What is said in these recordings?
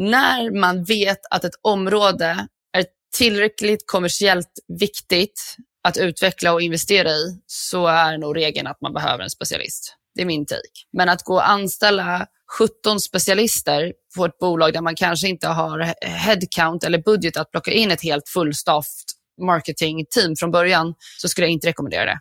när man vet att ett område är tillräckligt kommersiellt viktigt att utveckla och investera i så är nog regeln att man behöver en specialist. Det är min take. Men att gå och anställa 17 specialister på ett bolag där man kanske inte har headcount eller budget att plocka in ett helt fullstaffed marketing-team från början, så skulle jag inte rekommendera det.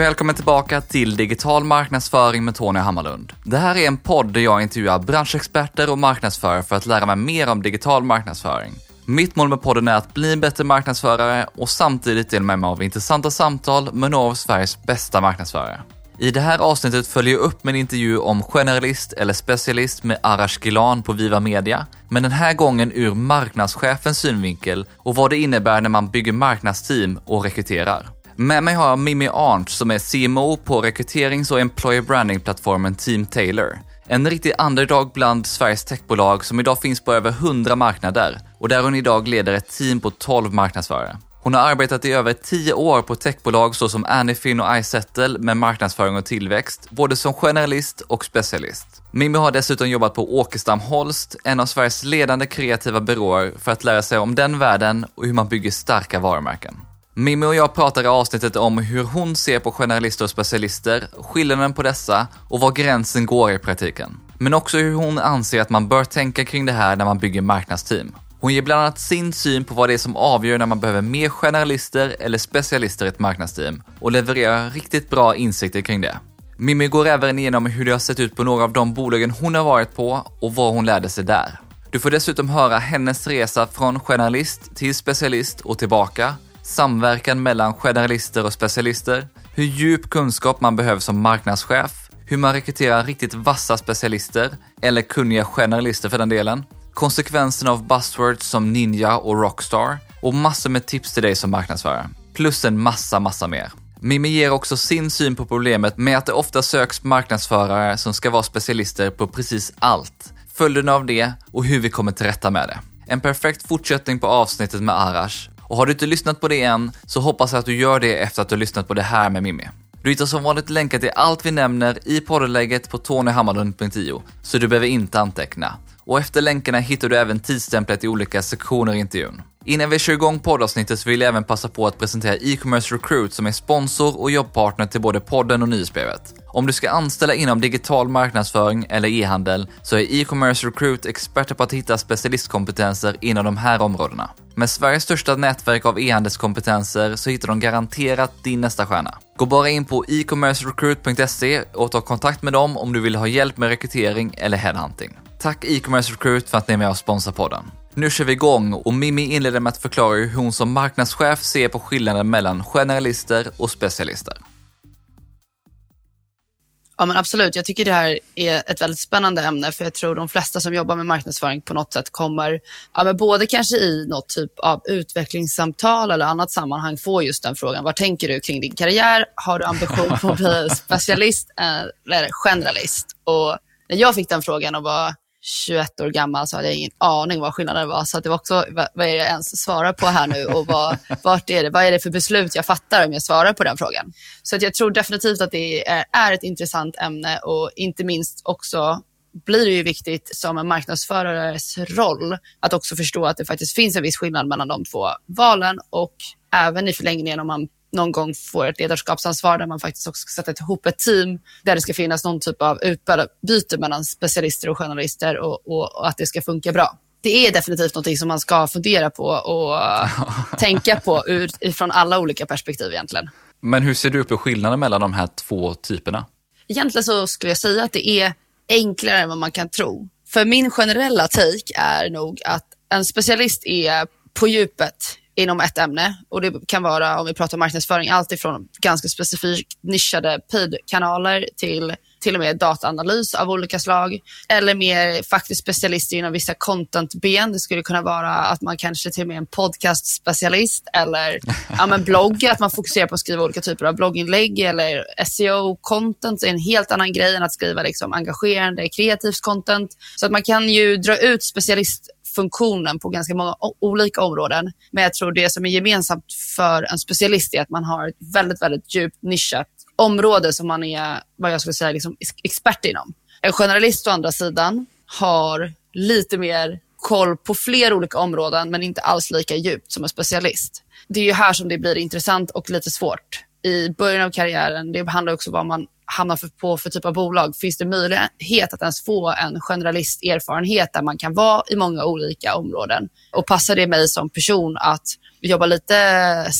Välkommen tillbaka till Digital marknadsföring med Tony Hammarlund. Det här är en podd där jag intervjuar branschexperter och marknadsförare för att lära mig mer om digital marknadsföring. Mitt mål med podden är att bli en bättre marknadsförare och samtidigt dela med mig av intressanta samtal med några av Sveriges bästa marknadsförare. I det här avsnittet följer jag upp med en intervju om generalist eller specialist med Arash Gilan på Viva Media, men den här gången ur marknadschefens synvinkel och vad det innebär när man bygger marknadsteam och rekryterar. Med mig har jag Mimmi Arndt som är CMO på rekryterings och employer branding-plattformen Team Taylor. En riktig underdog bland Sveriges techbolag som idag finns på över 100 marknader och där hon idag leder ett team på 12 marknadsförare. Hon har arbetat i över 10 år på techbolag såsom Anyfin och iSettle med marknadsföring och tillväxt, både som generalist och specialist. Mimmi har dessutom jobbat på Åkerstam Holst, en av Sveriges ledande kreativa byråer, för att lära sig om den världen och hur man bygger starka varumärken. Mimmi och jag pratar i avsnittet om hur hon ser på generalister och specialister, skillnaden på dessa och var gränsen går i praktiken. Men också hur hon anser att man bör tänka kring det här när man bygger marknadsteam. Hon ger bland annat sin syn på vad det är som avgör när man behöver mer generalister eller specialister i ett marknadsteam och levererar riktigt bra insikter kring det. Mimmi går även igenom hur det har sett ut på några av de bolagen hon har varit på och vad hon lärde sig där. Du får dessutom höra hennes resa från generalist till specialist och tillbaka samverkan mellan generalister och specialister, hur djup kunskap man behöver som marknadschef, hur man rekryterar riktigt vassa specialister, eller kunniga generalister för den delen, konsekvenserna av buzzwords som ninja och rockstar och massor med tips till dig som marknadsförare. Plus en massa, massa mer. Mimmi ger också sin syn på problemet med att det ofta söks marknadsförare som ska vara specialister på precis allt, följderna av det och hur vi kommer till rätta med det. En perfekt fortsättning på avsnittet med Arash och har du inte lyssnat på det än så hoppas jag att du gör det efter att du har lyssnat på det här med Mimmi. Du hittar som vanligt länkar till allt vi nämner i poddlägget på tonyhammarlund.io, så du behöver inte anteckna. Och efter länkarna hittar du även tidsstämplet i olika sektioner i intervjun. Innan vi kör igång poddavsnittet så vill jag även passa på att presentera e-commerce recruit som är sponsor och jobbpartner till både podden och nyhetsbrevet. Om du ska anställa inom digital marknadsföring eller e-handel så är e-commerce recruit experter på att hitta specialistkompetenser inom de här områdena. Med Sveriges största nätverk av e-handelskompetenser så hittar de garanterat din nästa stjärna. Gå bara in på e-commercerecruit.se och ta kontakt med dem om du vill ha hjälp med rekrytering eller headhunting. Tack e-commerce recruit för att ni är med och sponsrar podden. Nu kör vi igång och Mimmi inleder med att förklara hur hon som marknadschef ser på skillnaden mellan generalister och specialister. Ja, men absolut. Jag tycker det här är ett väldigt spännande ämne för jag tror de flesta som jobbar med marknadsföring på något sätt kommer, ja, men både kanske i något typ av utvecklingssamtal eller annat sammanhang få just den frågan. Vad tänker du kring din karriär? Har du ambition på att bli specialist eller generalist? Och när jag fick den frågan och var 21 år gammal så hade jag ingen aning vad skillnaden var. Så det var också, vad, vad är det jag ens svarar på här nu och vad, vart är det, vad är det för beslut jag fattar om jag svarar på den frågan? Så att jag tror definitivt att det är, är ett intressant ämne och inte minst också blir det ju viktigt som en marknadsförares roll att också förstå att det faktiskt finns en viss skillnad mellan de två valen och även i förlängningen om man någon gång får ett ledarskapsansvar där man faktiskt också ska sätta ihop ett team där det ska finnas någon typ av utbyte mellan specialister och journalister och, och, och att det ska funka bra det är definitivt något som man ska fundera på och tänka på utifrån alla olika perspektiv egentligen. Men hur ser du på skillnaden mellan de här två typerna? Egentligen så skulle jag säga att det är enklare än vad man kan tro. För min generella take är nog att en specialist är på djupet inom ett ämne. Och Det kan vara, om vi pratar marknadsföring, allt ifrån ganska specifikt nischade paid-kanaler till till och med dataanalys av olika slag. Eller mer faktiskt specialister inom vissa content-ben. Det skulle kunna vara att man kanske till och med är en podcast-specialist eller ja, men blogg, att man fokuserar på att skriva olika typer av blogginlägg eller SEO-content är en helt annan grej än att skriva liksom engagerande, kreativt content. Så att man kan ju dra ut specialist funktionen på ganska många olika områden. Men jag tror det som är gemensamt för en specialist är att man har ett väldigt, väldigt djupt nischat område som man är, vad jag skulle säga, liksom expert inom. En generalist å andra sidan har lite mer koll på fler olika områden men inte alls lika djupt som en specialist. Det är ju här som det blir intressant och lite svårt. I början av karriären, det handlar också om vad man hamnar för, på för typ av bolag. Finns det möjlighet att ens få en generalisterfarenhet där man kan vara i många olika områden? Och passar det mig som person att jobba lite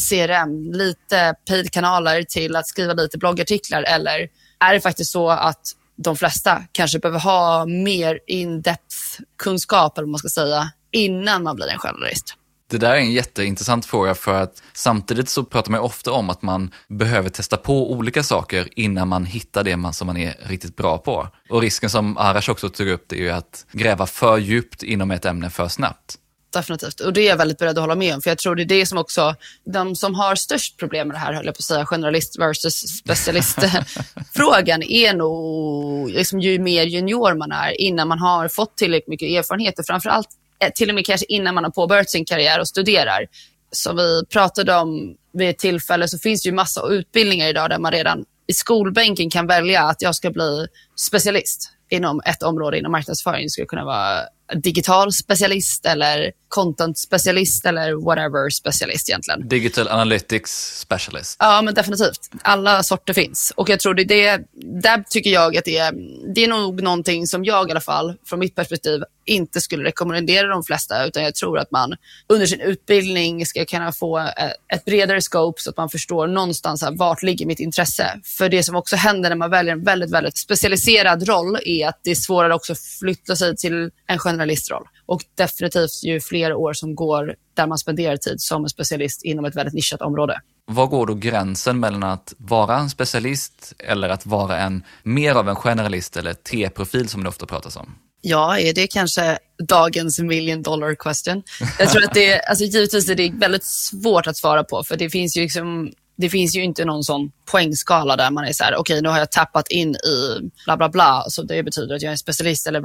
CRM, lite paid-kanaler till att skriva lite bloggartiklar eller är det faktiskt så att de flesta kanske behöver ha mer in-depth kunskap eller vad man ska säga innan man blir en generalist? Det där är en jätteintressant fråga för att samtidigt så pratar man ofta om att man behöver testa på olika saker innan man hittar det man, som man är riktigt bra på. Och risken som Arash också tog upp det är ju att gräva för djupt inom ett ämne för snabbt. Definitivt. Och det är jag väldigt beredd att hålla med om. För jag tror det är det som också, de som har störst problem med det här, höll jag på att säga, generalist versus specialist-frågan är nog, liksom, ju mer junior man är, innan man har fått tillräckligt mycket erfarenheter, framförallt Eh, till och med kanske innan man har påbörjat sin karriär och studerar. Som vi pratade om vid ett tillfälle så finns det ju massa utbildningar idag där man redan i skolbänken kan välja att jag ska bli specialist inom ett område inom marknadsföring. Det skulle kunna vara digital specialist eller content specialist eller whatever specialist egentligen. Digital analytics specialist. Ja, men definitivt. Alla sorter finns. Och jag tror det, det där tycker jag att det är, det är nog någonting som jag i alla fall, från mitt perspektiv, inte skulle rekommendera de flesta, utan jag tror att man under sin utbildning ska kunna få eh, ett bredare scope så att man förstår någonstans här, vart ligger mitt intresse. För det som också händer när man väljer en väldigt, väldigt specialiserad roll är att det är svårare också att flytta sig till en generalistroll. Och definitivt ju fler år som går där man spenderar tid som en specialist inom ett väldigt nischat område. Var går då gränsen mellan att vara en specialist eller att vara en mer av en generalist eller T-profil som det ofta pratas om? Ja, är det kanske dagens million dollar question? Jag tror att det, alltså givetvis är det väldigt svårt att svara på, för det finns ju liksom det finns ju inte någon sån poängskala där man är så här, okej okay, nu har jag tappat in i bla bla bla, så det betyder att jag är en specialist eller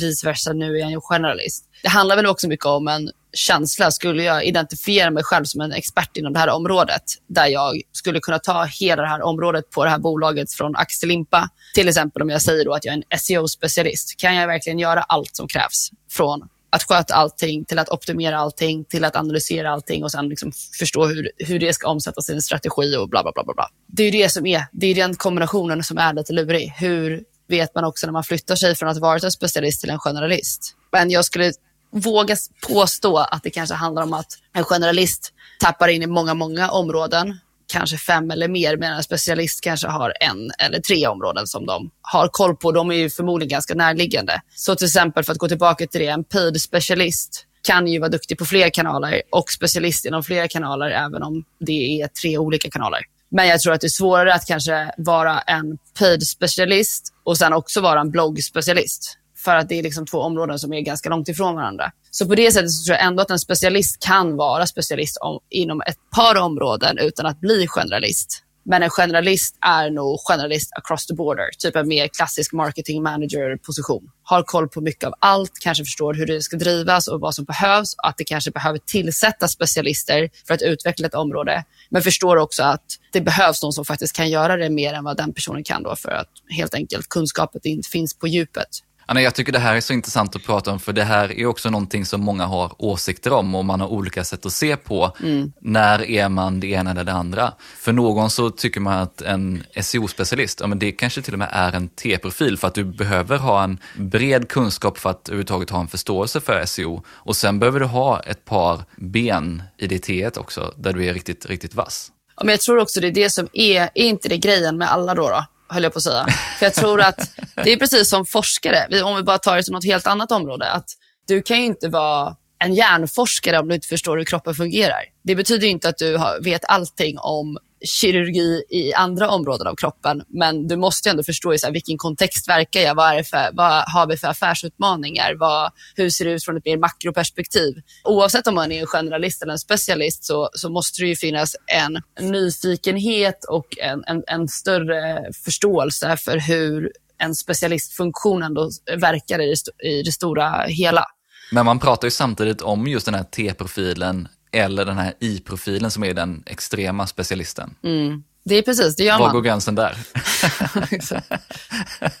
vice versa, nu är jag en generalist. Det handlar väl också mycket om en känsla. Skulle jag identifiera mig själv som en expert inom det här området, där jag skulle kunna ta hela det här området på det här bolaget från ax till limpa, till exempel om jag säger då att jag är en SEO-specialist, kan jag verkligen göra allt som krävs från att sköta allting, till att optimera allting, till att analysera allting och sen liksom förstå hur, hur det ska omsättas i en strategi och bla, bla, bla, bla. Det är det som är, det är den kombinationen som är lite lurig. Hur vet man också när man flyttar sig från att vara en specialist till en generalist? Men jag skulle våga påstå att det kanske handlar om att en generalist tappar in i många, många områden kanske fem eller mer, medan en specialist kanske har en eller tre områden som de har koll på. De är ju förmodligen ganska närliggande. Så till exempel, för att gå tillbaka till det, en paid specialist kan ju vara duktig på fler kanaler och specialist inom flera kanaler, även om det är tre olika kanaler. Men jag tror att det är svårare att kanske vara en paid specialist och sen också vara en bloggspecialist. För att det är liksom två områden som är ganska långt ifrån varandra. Så på det sättet så tror jag ändå att en specialist kan vara specialist om, inom ett par områden utan att bli generalist. Men en generalist är nog generalist across the border, typ en mer klassisk marketing manager-position. Har koll på mycket av allt, kanske förstår hur det ska drivas och vad som behövs, att det kanske behöver tillsättas specialister för att utveckla ett område. Men förstår också att det behövs någon som faktiskt kan göra det mer än vad den personen kan då för att helt enkelt kunskapen inte finns på djupet. Anna, jag tycker det här är så intressant att prata om för det här är också någonting som många har åsikter om och man har olika sätt att se på. Mm. När är man det ena eller det andra? För någon så tycker man att en SEO-specialist, ja men det kanske till och med är en T-profil för att du behöver ha en bred kunskap för att överhuvudtaget ha en förståelse för SEO. Och sen behöver du ha ett par ben i det T också, där du är riktigt, riktigt vass. men jag tror också det är det som är, är inte det grejen med alla då? då? Höll jag på att säga. För jag tror att det är precis som forskare, om vi bara tar det till något helt annat område, att du kan ju inte vara en hjärnforskare om du inte förstår hur kroppen fungerar. Det betyder inte att du vet allting om kirurgi i andra områden av kroppen. Men du måste ju ändå förstå i så här, vilken kontext verkar jag? Vad, är för, vad har vi för affärsutmaningar? Vad, hur ser det ut från ett mer makroperspektiv? Oavsett om man är en generalist eller en specialist så, så måste det ju finnas en nyfikenhet och en, en, en större förståelse för hur en specialistfunktion ändå verkar i det, i det stora hela. Men man pratar ju samtidigt om just den här T-profilen eller den här I-profilen som är den extrema specialisten. Mm. Det är precis, det gör Var man. går gränsen där?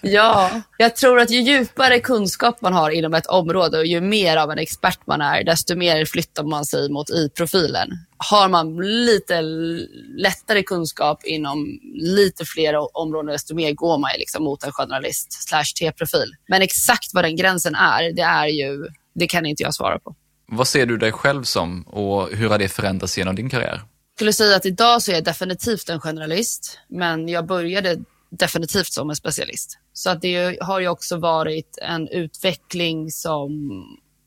ja, jag tror att ju djupare kunskap man har inom ett område och ju mer av en expert man är, desto mer flyttar man sig mot i-profilen. Har man lite lättare kunskap inom lite fler områden, desto mer går man liksom mot en journalist slash T-profil. Men exakt vad den gränsen är, det är ju, det kan inte jag svara på. Vad ser du dig själv som och hur har det förändrats genom din karriär? Jag skulle säga att idag så är jag definitivt en generalist, men jag började definitivt som en specialist. Så att det har ju också varit en utveckling som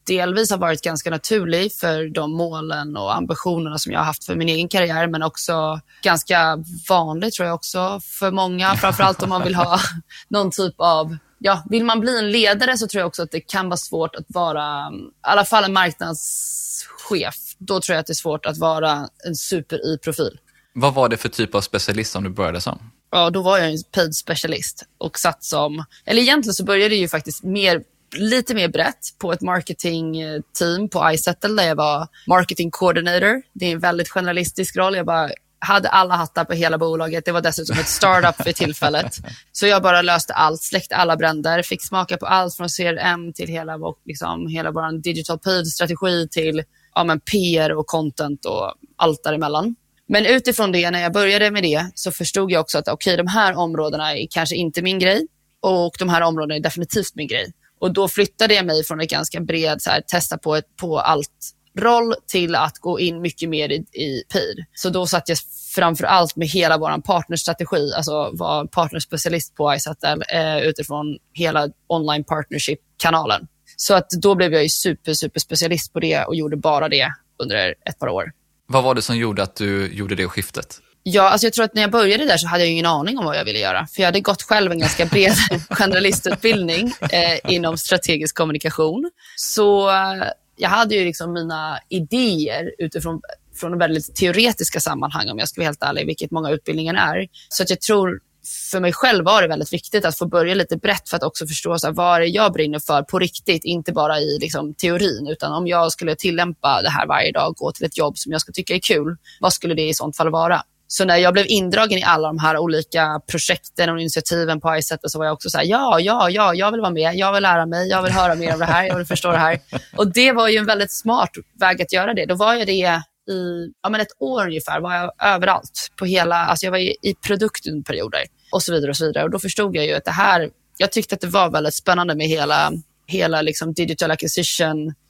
delvis har varit ganska naturlig för de målen och ambitionerna som jag har haft för min egen karriär, men också ganska vanligt tror jag också för många, framförallt om man vill ha någon typ av ja, vill man bli en ledare så tror jag också att det kan vara svårt att vara, i alla fall en marknadschef. Då tror jag att det är svårt att vara en super-i-profil. Vad var det för typ av specialist som du började som? Ja, då var jag en paid specialist och satt som, eller egentligen så började det ju faktiskt mer lite mer brett på ett marketingteam på iSettle där jag var marketing coordinator. Det är en väldigt generalistisk roll. Jag bara hade alla hattar på hela bolaget. Det var dessutom ett startup för tillfället. Så jag bara löste allt, släckte alla bränder, fick smaka på allt från CRM till hela, liksom, hela vår digital paid-strategi till ja, men PR och content och allt däremellan. Men utifrån det, när jag började med det, så förstod jag också att okay, de här områdena är kanske inte min grej och de här områdena är definitivt min grej. Och då flyttade jag mig från ett ganska bred, så här, testa på, ett, på allt roll till att gå in mycket mer i, i PIR. Så då satt jag framför allt med hela vår partnerstrategi, alltså var partnerspecialist på iSettle eh, utifrån hela online partnership-kanalen. Så att då blev jag ju super, super specialist på det och gjorde bara det under ett par år. Vad var det som gjorde att du gjorde det skiftet? Ja, alltså jag tror att när jag började där så hade jag ingen aning om vad jag ville göra. För jag hade gått själv en ganska bred generalistutbildning eh, inom strategisk kommunikation. Så jag hade ju liksom mina idéer utifrån från väldigt teoretiska sammanhang om jag ska vara helt ärlig, vilket många utbildningar är. Så att jag tror för mig själv var det väldigt viktigt att få börja lite brett för att också förstå så här, vad är jag brinner för på riktigt, inte bara i liksom, teorin, utan om jag skulle tillämpa det här varje dag, gå till ett jobb som jag ska tycka är kul, vad skulle det i sånt fall vara? Så när jag blev indragen i alla de här olika projekten och initiativen på iSettle så var jag också så här, ja, ja, ja, jag vill vara med, jag vill lära mig, jag vill höra mer om det här, jag vill förstå det här. Och det var ju en väldigt smart väg att göra det. Då var jag det i ja, men ett år ungefär var jag överallt. På hela, alltså jag var i, i perioder och så vidare. och så vidare. Och Då förstod jag ju att det här, jag tyckte att det var väldigt spännande med hela, hela liksom digital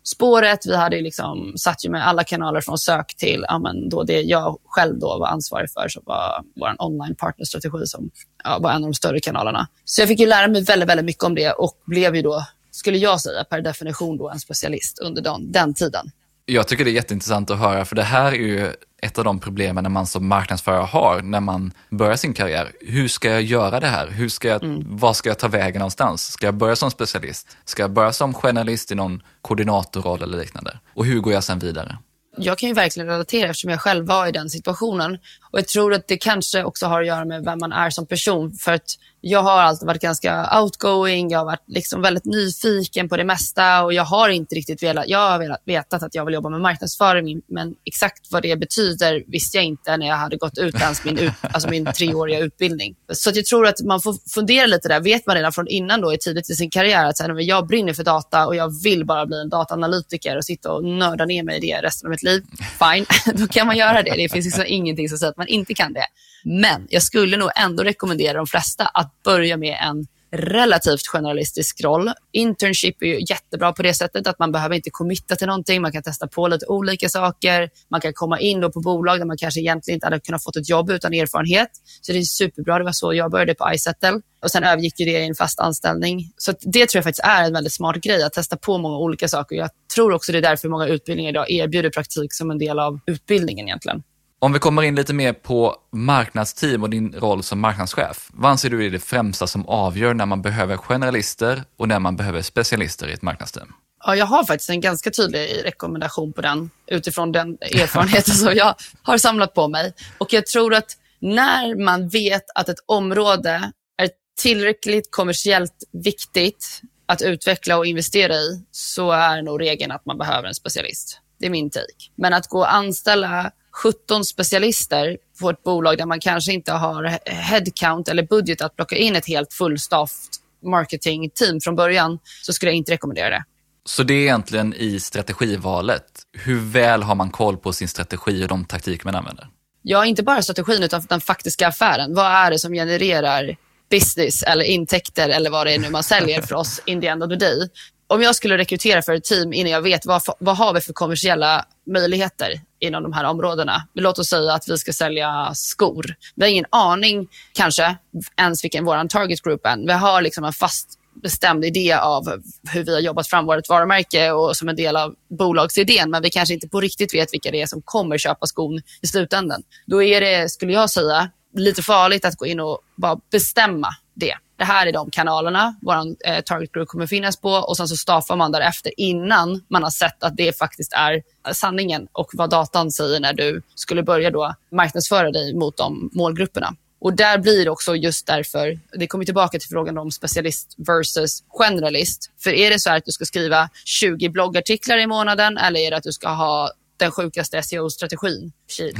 Spåret, Vi hade liksom, satt ju med alla kanaler från sök till ja, men då det jag själv då var ansvarig för, som var vår online partnerstrategi som ja, var en av de större kanalerna. Så jag fick ju lära mig väldigt, väldigt mycket om det och blev ju då, skulle jag säga, per definition då en specialist under den, den tiden. Jag tycker det är jätteintressant att höra, för det här är ju ett av de problemen man som marknadsförare har när man börjar sin karriär. Hur ska jag göra det här? Hur ska jag, mm. Var ska jag ta vägen någonstans? Ska jag börja som specialist? Ska jag börja som journalist i någon koordinatorroll eller liknande? Och hur går jag sen vidare? Jag kan ju verkligen relatera eftersom jag själv var i den situationen. Och Jag tror att det kanske också har att göra med vem man är som person. För att jag har alltid varit ganska outgoing, jag har varit liksom väldigt nyfiken på det mesta och jag har inte riktigt velat, jag har velat, vetat att jag vill jobba med marknadsföring, men exakt vad det betyder visste jag inte när jag hade gått ut ens min, ut, alltså min treåriga utbildning. Så jag tror att man får fundera lite där. Vet man redan från innan då, tidigt i sin karriär att här, jag brinner för data och jag vill bara bli en dataanalytiker och sitta och nörda ner mig i det resten av mitt liv, fine, då kan man göra det. Det finns liksom ingenting som säger att man inte kan det. Men jag skulle nog ändå rekommendera de flesta att börja med en relativt generalistisk roll. Internship är ju jättebra på det sättet att man behöver inte committa till någonting. Man kan testa på lite olika saker. Man kan komma in då på bolag där man kanske egentligen inte hade kunnat få ett jobb utan erfarenhet. Så det är superbra. Det var så jag började på iSettle och sen övergick det i en fast anställning. Så det tror jag faktiskt är en väldigt smart grej att testa på många olika saker. Jag tror också det är därför många utbildningar idag erbjuder praktik som en del av utbildningen egentligen. Om vi kommer in lite mer på marknadsteam och din roll som marknadschef. Vad anser du är det främsta som avgör när man behöver generalister och när man behöver specialister i ett marknadsteam? Ja, jag har faktiskt en ganska tydlig rekommendation på den utifrån den erfarenheten som jag har samlat på mig. Och jag tror att när man vet att ett område är tillräckligt kommersiellt viktigt att utveckla och investera i så är nog regeln att man behöver en specialist. Det är min take. Men att gå och anställa 17 specialister på ett bolag där man kanske inte har headcount eller budget att plocka in ett helt fullstaffat marketingteam från början så skulle jag inte rekommendera det. Så det är egentligen i strategivalet. Hur väl har man koll på sin strategi och de taktiker man använder? Ja, inte bara strategin utan den faktiska affären. Vad är det som genererar business eller intäkter eller vad det är nu man säljer för oss in the end of the day. Om jag skulle rekrytera för ett team innan jag vet vad, vad har vi för kommersiella möjligheter inom de här områdena. Låt oss säga att vi ska sälja skor. Vi har ingen aning kanske ens vilken vår target group är. Vi har liksom en fast bestämd idé av hur vi har jobbat fram vårt varumärke och som en del av bolagsidén, men vi kanske inte på riktigt vet vilka det är som kommer köpa skon i slutändan. Då är det, skulle jag säga, lite farligt att gå in och bara bestämma det. Det här är de kanalerna vår eh, target group kommer finnas på och sen så staffar man därefter innan man har sett att det faktiskt är sanningen och vad datan säger när du skulle börja då marknadsföra dig mot de målgrupperna. Och där blir det också just därför, det kommer tillbaka till frågan om specialist versus generalist. För är det så att du ska skriva 20 bloggartiklar i månaden eller är det att du ska ha den sjukaste SEO-strategin.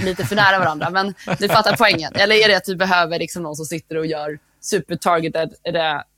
Lite för nära varandra, men du fattar poängen. Eller är det att du behöver liksom någon som sitter och gör supertargeted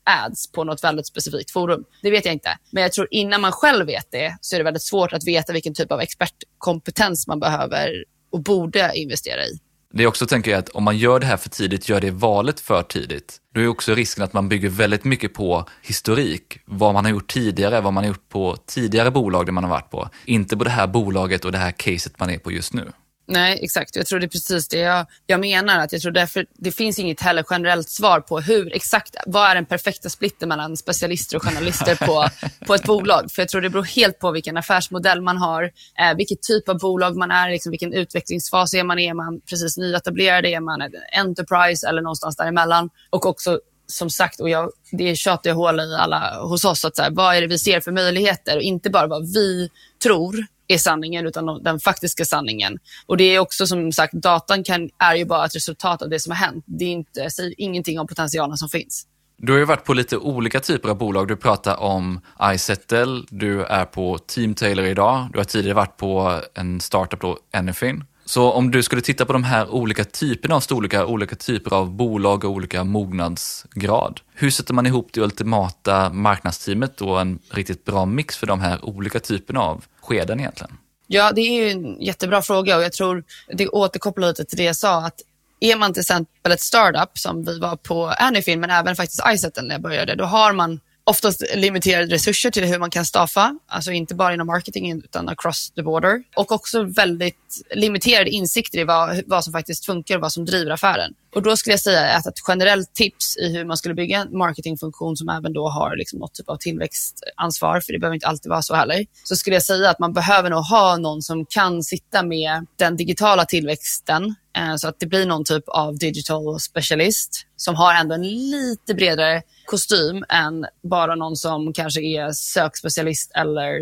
ads på något väldigt specifikt forum? Det vet jag inte. Men jag tror innan man själv vet det så är det väldigt svårt att veta vilken typ av expertkompetens man behöver och borde investera i. Det jag också, tänker är att om man gör det här för tidigt, gör det valet för tidigt, då är också risken att man bygger väldigt mycket på historik. Vad man har gjort tidigare, vad man har gjort på tidigare bolag där man har varit på. Inte på det här bolaget och det här caset man är på just nu. Nej, exakt. Jag tror det är precis det jag, jag menar. Att jag tror därför, det finns inget heller generellt svar på hur exakt, vad är den perfekta splitten mellan specialister och journalister på, på ett bolag? För jag tror det beror helt på vilken affärsmodell man har, eh, vilket typ av bolag man är, liksom vilken utvecklingsfas är man. Är man precis nyetablerad? Är man enterprise eller någonstans däremellan? Och också som sagt, och jag, det tjatar jag hål i alla hos oss, att så här, vad är det vi ser för möjligheter och inte bara vad vi tror är sanningen, utan den faktiska sanningen. Och det är också som sagt, datan kan, är ju bara ett resultat av det som har hänt. Det är inte, säger ingenting om potentialen som finns. Du har ju varit på lite olika typer av bolag. Du pratar om iSettle, du är på Team Taylor idag, du har tidigare varit på en startup då, Anyfin. Så om du skulle titta på de här olika typerna av storlekar, olika typer av bolag och olika mognadsgrad. Hur sätter man ihop det ultimata marknadsteamet och en riktigt bra mix för de här olika typerna av skeden egentligen? Ja, det är ju en jättebra fråga och jag tror det återkopplar lite till det jag sa. att är man till exempel ett startup som vi var på Anyfin, men även faktiskt iSettle när jag började, då har man oftast limiterade resurser till hur man kan staffa, alltså inte bara inom marketing utan across the border. Och också väldigt limiterade insikter i vad, vad som faktiskt funkar och vad som driver affären. Och då skulle jag säga att ett generellt tips i hur man skulle bygga en marketingfunktion som även då har liksom något typ av tillväxtansvar, för det behöver inte alltid vara så heller, så skulle jag säga att man behöver nog ha någon som kan sitta med den digitala tillväxten eh, så att det blir någon typ av digital specialist som har ändå en lite bredare kostym än bara någon som kanske är sökspecialist eller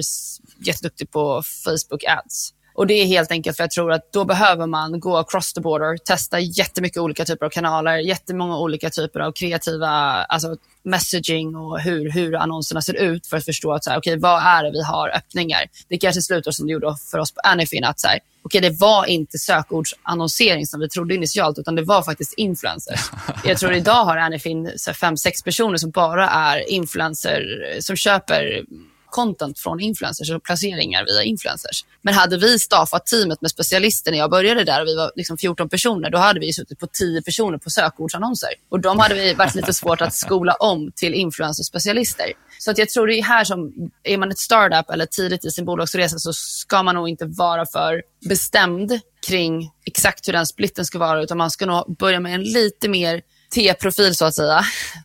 jätteduktig på Facebook ads. Och Det är helt enkelt för jag tror att då behöver man gå across the border, testa jättemycket olika typer av kanaler, jättemånga olika typer av kreativa alltså messaging och hur, hur annonserna ser ut för att förstå att så här, okay, vad är det vi har öppningar. Det kanske slutar som det gjorde för oss på Anyfin, att så här, okay, det var inte sökordsannonsering som vi trodde initialt, utan det var faktiskt influencers. Jag tror idag har Anyfin fem, sex personer som bara är influencer, som köper content från influencers och placeringar via influencers. Men hade vi staffat teamet med specialister när jag började där och vi var liksom 14 personer, då hade vi suttit på 10 personer på sökordsannonser. Och de hade vi varit lite svårt att skola om till influencerspecialister. Så att jag tror det är här som, är man ett startup eller tidigt i sin bolagsresa så ska man nog inte vara för bestämd kring exakt hur den splitten ska vara, utan man ska nog börja med en lite mer T-profil så att säga,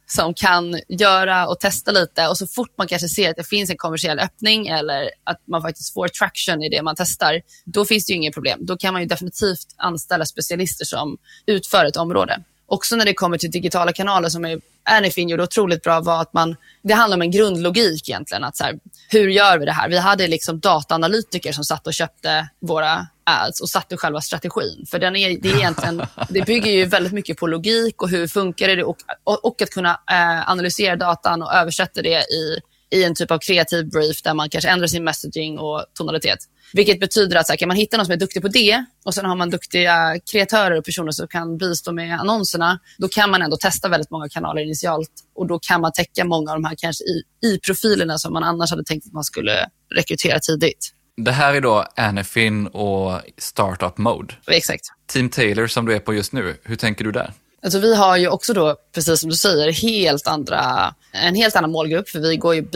som kan göra och testa lite och så fort man kanske ser att det finns en kommersiell öppning eller att man faktiskt får traction i det man testar, då finns det ju inget problem. Då kan man ju definitivt anställa specialister som utför ett område. Också när det kommer till digitala kanaler som är Anyfin gjorde otroligt bra var att man, det handlar om en grundlogik egentligen. Att så här, hur gör vi det här? Vi hade liksom dataanalytiker som satt och köpte våra ads och satte själva strategin. För den är, det, är egentligen, det bygger ju väldigt mycket på logik och hur funkar det och, och, och att kunna eh, analysera datan och översätta det i, i en typ av kreativ brief där man kanske ändrar sin messaging och tonalitet. Vilket betyder att så här, kan man hitta någon som är duktig på det och sen har man duktiga kreatörer och personer som kan bistå med annonserna, då kan man ändå testa väldigt många kanaler initialt och då kan man täcka många av de här kanske i, i profilerna som man annars hade tänkt att man skulle rekrytera tidigt. Det här är då Anifin och Startup Mode. Exakt. Team Taylor som du är på just nu, hur tänker du där? Alltså vi har ju också då, precis som du säger, helt andra, en helt annan målgrupp. För vi går ju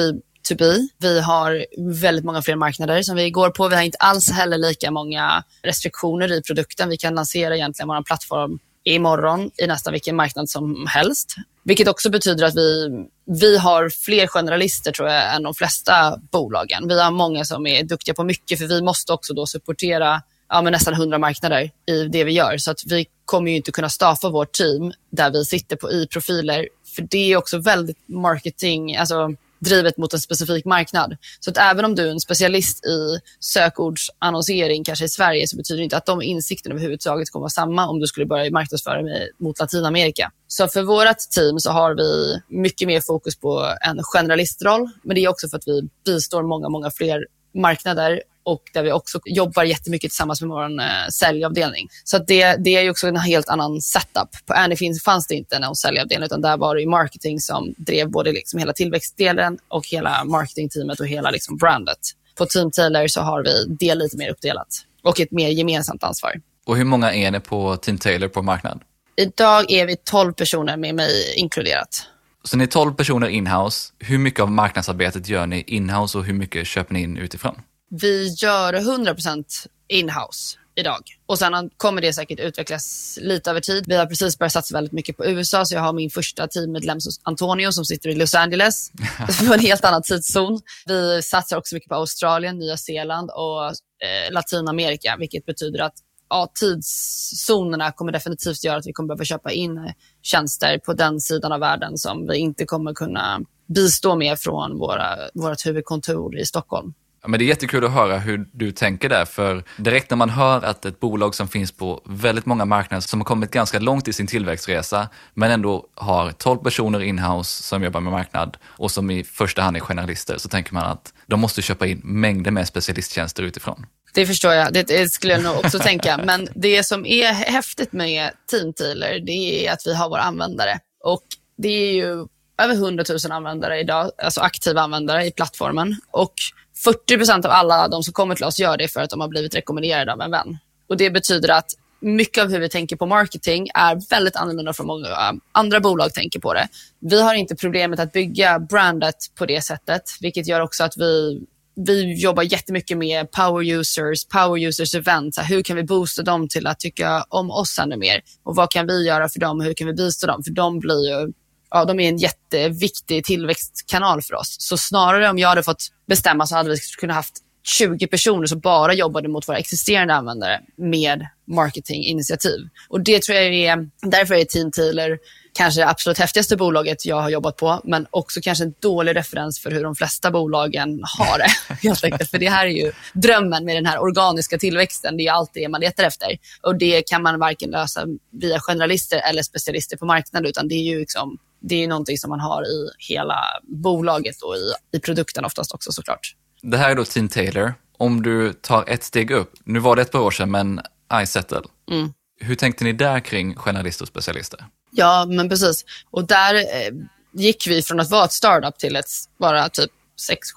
to be. Vi har väldigt många fler marknader som vi går på. Vi har inte alls heller lika många restriktioner i produkten. Vi kan lansera egentligen vår plattform imorgon i nästan vilken marknad som helst. Vilket också betyder att vi, vi har fler generalister tror jag än de flesta bolagen. Vi har många som är duktiga på mycket för vi måste också då supportera ja, men nästan 100 marknader i det vi gör. Så att vi kommer ju inte kunna staffa vårt team där vi sitter på i-profiler. För det är också väldigt marketing, alltså drivet mot en specifik marknad. Så att även om du är en specialist i sökordsannonsering, kanske i Sverige, så betyder det inte att de insikterna överhuvudtaget kommer vara samma om du skulle börja marknadsföra med, mot Latinamerika. Så för vårt team så har vi mycket mer fokus på en generalistroll, men det är också för att vi bistår många, många fler marknader och där vi också jobbar jättemycket tillsammans med vår eh, säljavdelning. Så det, det är också en helt annan setup. På Anyfin fanns det inte någon säljavdelning utan där var det marketing som drev både liksom hela tillväxtdelen och hela marketingteamet och hela liksom brandet. På Team Taylor så har vi det lite mer uppdelat och ett mer gemensamt ansvar. Och hur många är ni på Team Taylor på marknad? Idag är vi 12 personer med mig inkluderat. Så ni är 12 personer inhouse. Hur mycket av marknadsarbetet gör ni inhouse och hur mycket köper ni in utifrån? Vi gör 100% inhouse idag. Och sen kommer det säkert utvecklas lite över tid. Vi har precis börjat satsa väldigt mycket på USA, så jag har min första teammedlem Antonio som sitter i Los Angeles, på en helt annan tidszon. Vi satsar också mycket på Australien, Nya Zeeland och eh, Latinamerika, vilket betyder att ja, tidszonerna kommer definitivt göra att vi kommer behöva köpa in tjänster på den sidan av världen som vi inte kommer kunna bistå med från våra, vårt huvudkontor i Stockholm. Ja, men det är jättekul att höra hur du tänker där, för direkt när man hör att ett bolag som finns på väldigt många marknader, som har kommit ganska långt i sin tillväxtresa, men ändå har 12 personer inhouse som jobbar med marknad och som i första hand är generalister, så tänker man att de måste köpa in mängder med specialisttjänster utifrån. Det förstår jag, det skulle jag nog också tänka. Men det som är häftigt med Team Taylor, det är att vi har våra användare. Och det är ju över 100 000 användare idag, alltså aktiva användare i plattformen. Och 40 av alla de som kommer till oss gör det för att de har blivit rekommenderade av en vän. Och Det betyder att mycket av hur vi tänker på marketing är väldigt annorlunda från många eh, andra bolag tänker på det. Vi har inte problemet att bygga brandet på det sättet, vilket gör också att vi vi jobbar jättemycket med power users, power users event. Hur kan vi boosta dem till att tycka om oss ännu mer? Och vad kan vi göra för dem? Hur kan vi bistå dem? För de blir ju ja, de är en jätteviktig tillväxtkanal för oss. Så snarare om jag hade fått bestämma så hade vi kunnat haft 20 personer som bara jobbade mot våra existerande användare med marketinginitiativ. Och det tror jag är, därför är Team Taylor kanske det absolut häftigaste bolaget jag har jobbat på, men också kanske en dålig referens för hur de flesta bolagen har det. Helt enkelt. För det här är ju drömmen med den här organiska tillväxten. Det är allt det man letar efter. Och det kan man varken lösa via generalister eller specialister på marknaden, utan det är ju liksom det är någonting som man har i hela bolaget och i, i produkten oftast också såklart. Det här är då Team Taylor. Om du tar ett steg upp, nu var det ett par år sedan, men iSettle. Mm. Hur tänkte ni där kring journalister och specialister? Ja, men precis. Och där eh, gick vi från att vara ett startup till att vara typ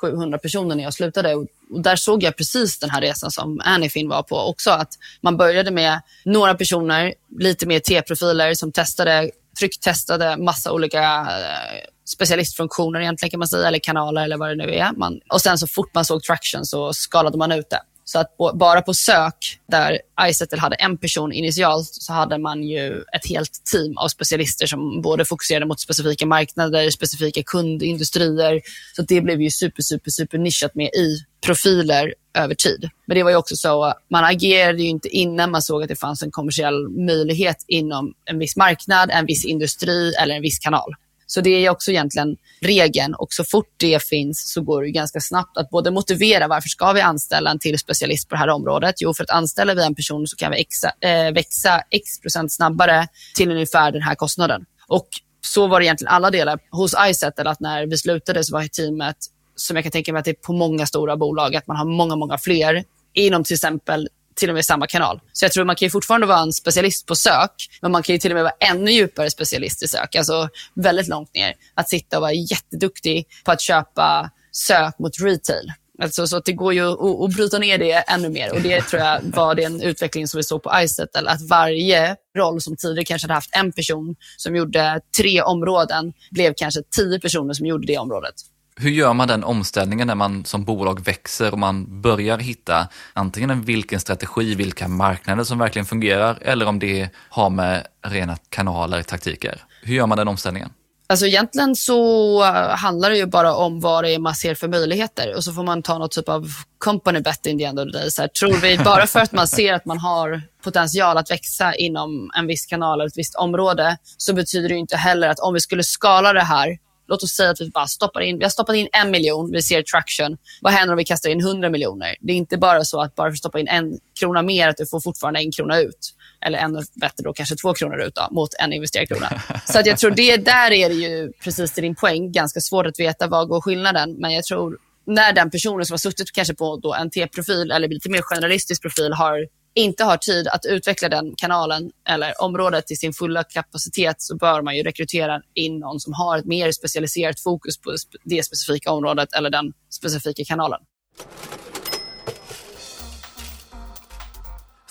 600-700 personer när jag slutade. Och, och där såg jag precis den här resan som Anyfin var på också. Att man började med några personer, lite mer T-profiler som testade trycktestade massa olika eh, specialistfunktioner egentligen kan man säga, eller kanaler eller vad det nu är. Man, och sen så fort man såg traction så skalade man ut det. Så att bara på sök, där iSettle hade en person initialt, så hade man ju ett helt team av specialister som både fokuserade mot specifika marknader, specifika kundindustrier. Så det blev ju super, super, super nischat med i profiler över tid. Men det var ju också så, att man agerade ju inte innan man såg att det fanns en kommersiell möjlighet inom en viss marknad, en viss industri eller en viss kanal. Så det är också egentligen regeln och så fort det finns så går det ganska snabbt att både motivera varför ska vi anställa en till specialist på det här området? Jo, för att anställer vi en person så kan vi exa, eh, växa x procent snabbare till ungefär den här kostnaden. Och så var det egentligen alla delar hos iSettle, att när vi slutade så var teamet, som jag kan tänka mig att det är på många stora bolag, att man har många, många fler inom till exempel till och med samma kanal. Så jag tror man kan fortfarande vara en specialist på sök, men man kan ju till och med vara ännu djupare specialist i sök, alltså väldigt långt ner. Att sitta och vara jätteduktig på att köpa sök mot retail. Alltså, så det går ju att, att bryta ner det ännu mer. Och Det tror jag var den utveckling som vi såg på iSettle. Att varje roll som tidigare kanske hade haft en person som gjorde tre områden blev kanske tio personer som gjorde det området. Hur gör man den omställningen när man som bolag växer och man börjar hitta antingen vilken strategi, vilka marknader som verkligen fungerar eller om det har med rena kanaler, taktiker. Hur gör man den omställningen? Alltså egentligen så eh, handlar det ju bara om vad det är man ser för möjligheter och så får man ta något typ av company bet in the end of the day. Så här, tror vi bara för att man ser att man har potential att växa inom en viss kanal eller ett visst område så betyder det inte heller att om vi skulle skala det här Låt oss säga att vi bara stoppar in, vi har stoppat in en miljon, vi ser traction. Vad händer om vi kastar in hundra miljoner? Det är inte bara så att bara för att stoppa in en krona mer, att du får fortfarande en krona ut. Eller ännu bättre då, kanske två kronor ut då, mot en investerad krona. Så att jag tror det, där är det ju, precis till din poäng, ganska svårt att veta vad går skillnaden. Men jag tror när den personen som har suttit kanske på då en T-profil eller lite mer generalistisk profil har inte har tid att utveckla den kanalen eller området till sin fulla kapacitet så bör man ju rekrytera in någon som har ett mer specialiserat fokus på det specifika området eller den specifika kanalen.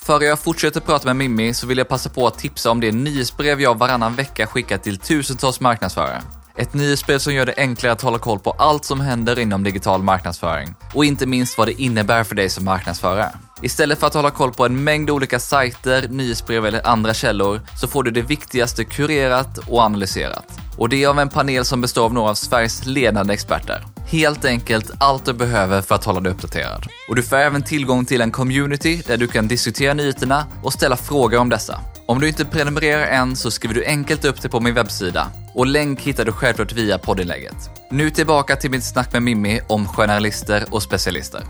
Före jag fortsätter prata med Mimmi så vill jag passa på att tipsa om det nyhetsbrev jag varannan vecka skickar till tusentals marknadsförare. Ett nyhetsbrev som gör det enklare att hålla koll på allt som händer inom digital marknadsföring och inte minst vad det innebär för dig som marknadsförare. Istället för att hålla koll på en mängd olika sajter, nyhetsbrev eller andra källor så får du det viktigaste kurerat och analyserat. Och det är av en panel som består av några av Sveriges ledande experter. Helt enkelt allt du behöver för att hålla dig uppdaterad. Och du får även tillgång till en community där du kan diskutera nyheterna och ställa frågor om dessa. Om du inte prenumererar än så skriver du enkelt upp det på min webbsida och länk hittar du självklart via poddinlägget. Nu tillbaka till mitt snack med Mimmi om journalister och specialister.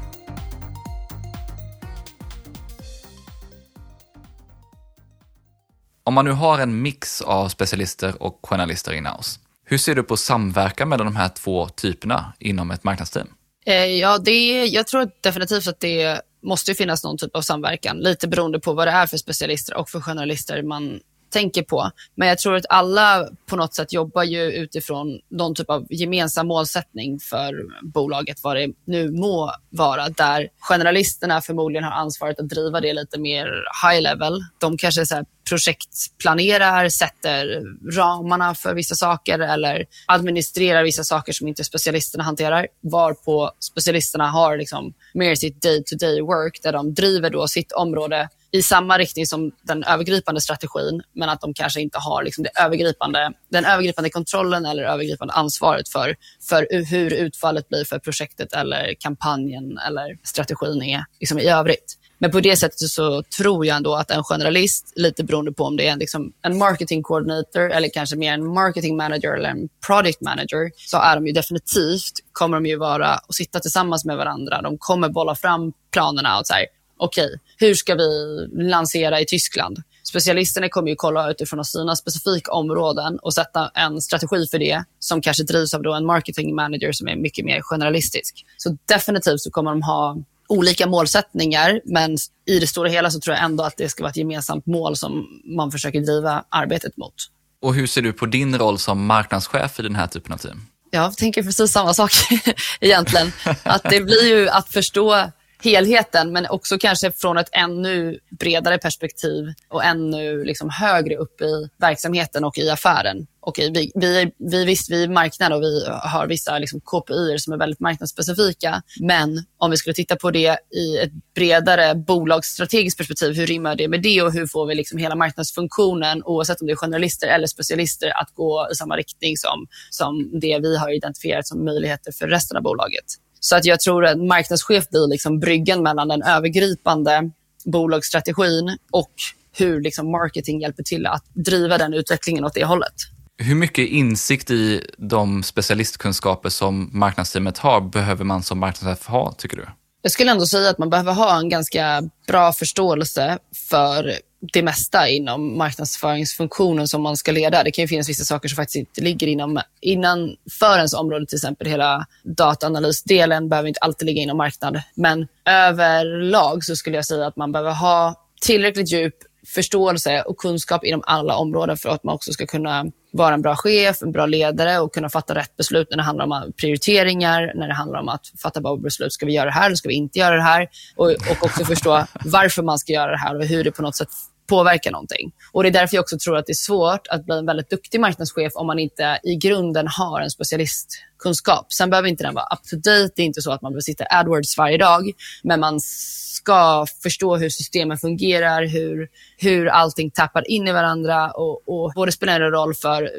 Om man nu har en mix av specialister och journalister in-house, hur ser du på samverkan mellan de här två typerna inom ett marknadsteam? Eh, ja, det, jag tror definitivt att det måste finnas någon typ av samverkan, lite beroende på vad det är för specialister och för journalister man tänker på. Men jag tror att alla på något sätt jobbar ju utifrån någon typ av gemensam målsättning för bolaget, vad det nu må vara, där generalisterna förmodligen har ansvaret att driva det lite mer high level. De kanske så projektplanerar, sätter ramarna för vissa saker eller administrerar vissa saker som inte specialisterna hanterar. Varpå specialisterna har liksom mer sitt day-to-day -day work där de driver då sitt område i samma riktning som den övergripande strategin, men att de kanske inte har liksom det övergripande, den övergripande kontrollen eller övergripande ansvaret för, för hur utfallet blir för projektet eller kampanjen eller strategin är liksom i övrigt. Men på det sättet så tror jag ändå att en generalist, lite beroende på om det är liksom en marketing coordinator eller kanske mer en marketing manager eller en product manager, så är de ju definitivt, kommer de ju vara och sitta tillsammans med varandra. De kommer bolla fram planerna och så här, okej, okay, hur ska vi lansera i Tyskland? Specialisterna kommer ju kolla utifrån sina specifika områden och sätta en strategi för det som kanske drivs av en marketing manager som är mycket mer generalistisk. Så definitivt så kommer de ha olika målsättningar, men i det stora hela så tror jag ändå att det ska vara ett gemensamt mål som man försöker driva arbetet mot. Och hur ser du på din roll som marknadschef i den här typen av team? Jag tänker precis samma sak egentligen. Att det blir ju att förstå helheten, men också kanske från ett ännu bredare perspektiv och ännu liksom högre upp i verksamheten och i affären. okej, vi, vi, vi, visst, vi är marknad och vi har vissa liksom, KPI som är väldigt marknadsspecifika. Men om vi skulle titta på det i ett bredare bolagsstrategiskt perspektiv, hur rimmar det med det och hur får vi liksom hela marknadsfunktionen, oavsett om det är generalister eller specialister, att gå i samma riktning som, som det vi har identifierat som möjligheter för resten av bolaget. Så att jag tror att marknadschef blir liksom bryggan mellan den övergripande bolagsstrategin och hur liksom marketing hjälper till att driva den utvecklingen åt det hållet. Hur mycket insikt i de specialistkunskaper som marknadsteamet har behöver man som marknadschef ha, tycker du? Jag skulle ändå säga att man behöver ha en ganska bra förståelse för det mesta inom marknadsföringsfunktionen som man ska leda. Det kan ju finnas vissa saker som faktiskt inte ligger inom, innanför ens område, till exempel hela dataanalysdelen behöver inte alltid ligga inom marknad. Men överlag så skulle jag säga att man behöver ha tillräckligt djup förståelse och kunskap inom alla områden för att man också ska kunna vara en bra chef, en bra ledare och kunna fatta rätt beslut när det handlar om prioriteringar, när det handlar om att fatta bra beslut. Ska vi göra det här eller ska vi inte göra det här? Och, och också förstå varför man ska göra det här och hur det på något sätt påverkar någonting. Och Det är därför jag också tror att det är svårt att bli en väldigt duktig marknadschef om man inte i grunden har en specialistkunskap. Sen behöver inte den vara up to date. Det är inte så att man behöver sitta AdWords varje dag, men man ska förstå hur systemen fungerar, hur, hur allting tappar in i varandra och, och både spelar en roll för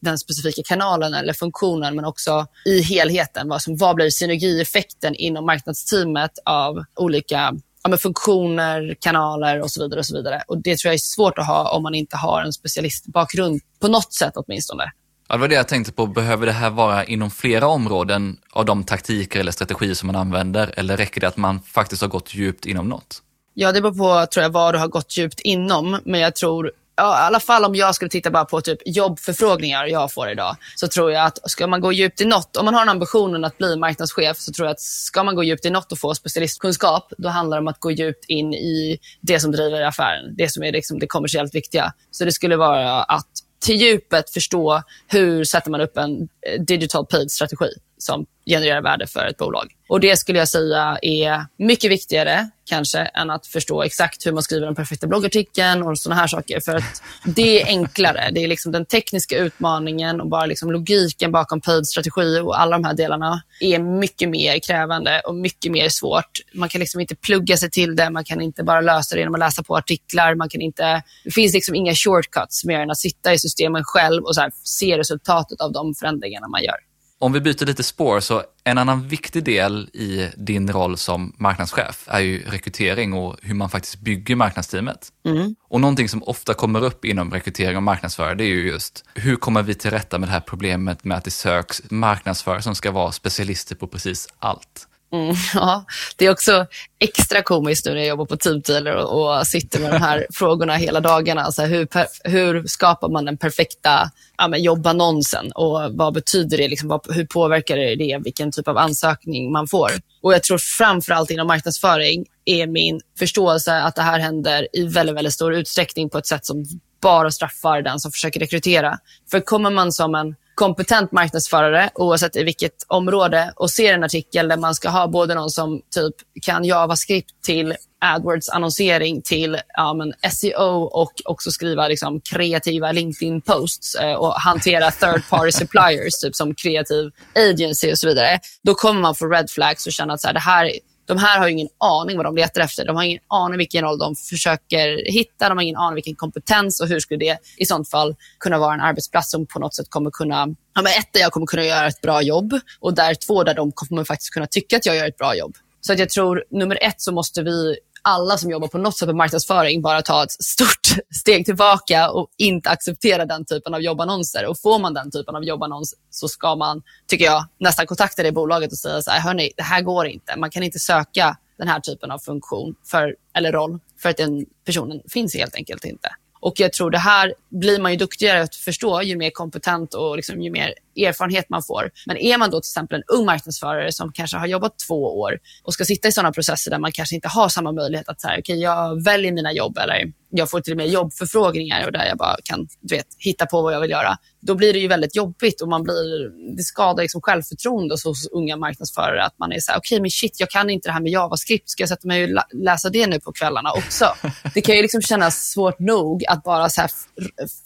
den specifika kanalen eller funktionen, men också i helheten. Vad, som, vad blir synergieffekten inom marknadsteamet av olika ja, funktioner, kanaler och så vidare. och så vidare. Och Det tror jag är svårt att ha om man inte har en specialistbakgrund på något sätt åtminstone. Ja, det var det jag tänkte på. Behöver det här vara inom flera områden av de taktiker eller strategier som man använder? Eller räcker det att man faktiskt har gått djupt inom något? Ja, det beror på tror jag, vad du har gått djupt inom. Men jag tror ja, i alla fall om jag skulle titta bara på typ jobbförfrågningar jag får idag, så tror jag att ska man gå djupt i något, om man har ambitionen att bli marknadschef, så tror jag att ska man gå djupt i något och få specialistkunskap, då handlar det om att gå djupt in i det som driver affären, det som är liksom det kommersiellt viktiga. Så det skulle vara att till djupet förstå hur sätter man upp en eh, digital paid-strategi som genererar värde för ett bolag. Och Det skulle jag säga är mycket viktigare kanske än att förstå exakt hur man skriver den perfekta bloggartikeln och såna här saker. För att det är enklare. Det är liksom den tekniska utmaningen och bara liksom logiken bakom paid-strategi och alla de här delarna är mycket mer krävande och mycket mer svårt. Man kan liksom inte plugga sig till det. Man kan inte bara lösa det genom att läsa på artiklar. Man kan inte, det finns liksom inga shortcuts mer än att sitta i systemen själv och så se resultatet av de förändringarna man gör. Om vi byter lite spår, så en annan viktig del i din roll som marknadschef är ju rekrytering och hur man faktiskt bygger marknadsteamet. Mm. Och någonting som ofta kommer upp inom rekrytering och marknadsförare, det är ju just hur kommer vi till rätta med det här problemet med att det söks marknadsförare som ska vara specialister på precis allt. Mm, ja, det är också extra komiskt nu när jag jobbar på Teamtealer och, och sitter med de här frågorna hela dagarna. Alltså hur, hur skapar man den perfekta ja, jobbannonsen och vad betyder det? Liksom, vad, hur påverkar det vilken typ av ansökning man får? Och Jag tror framförallt inom marknadsföring är min förståelse att det här händer i väldigt, väldigt stor utsträckning på ett sätt som bara straffar den som försöker rekrytera. För kommer man som en kompetent marknadsförare, oavsett i vilket område, och ser en artikel där man ska ha både någon som typ kan JavaScript till AdWords-annonsering till ja, men SEO och också skriva liksom, kreativa LinkedIn-posts eh, och hantera third party suppliers, typ som kreativ agency och så vidare. Då kommer man få red flags och känna att så här, det här de här har ingen aning vad de letar efter. De har ingen aning vilken roll de försöker hitta. De har ingen aning vilken kompetens och hur skulle det i sånt fall kunna vara en arbetsplats som på något sätt kommer kunna Ja, men ett, där jag kommer kunna göra ett bra jobb och där två, där de kommer faktiskt kunna tycka att jag gör ett bra jobb. Så att jag tror, nummer ett, så måste vi alla som jobbar på något sätt med marknadsföring bara ta ett stort steg tillbaka och inte acceptera den typen av jobbannonser. Och får man den typen av jobbannons så ska man, tycker jag, nästan kontakta det bolaget och säga så här, hörni, det här går inte. Man kan inte söka den här typen av funktion för, eller roll för att den personen finns helt enkelt inte. Och jag tror det här blir man ju duktigare att förstå ju mer kompetent och liksom, ju mer erfarenhet man får. Men är man då till exempel en ung marknadsförare som kanske har jobbat två år och ska sitta i sådana processer där man kanske inte har samma möjlighet att säga, okay, jag väljer mina jobb eller jag får till och med jobbförfrågningar och där jag bara kan du vet, hitta på vad jag vill göra. Då blir det ju väldigt jobbigt och man blir, det skadar liksom självförtroende hos unga marknadsförare att man är så här, okej okay, men shit, jag kan inte det här med JavaScript, ska jag sätta mig och läsa det nu på kvällarna också? Det kan ju liksom kännas svårt nog att bara så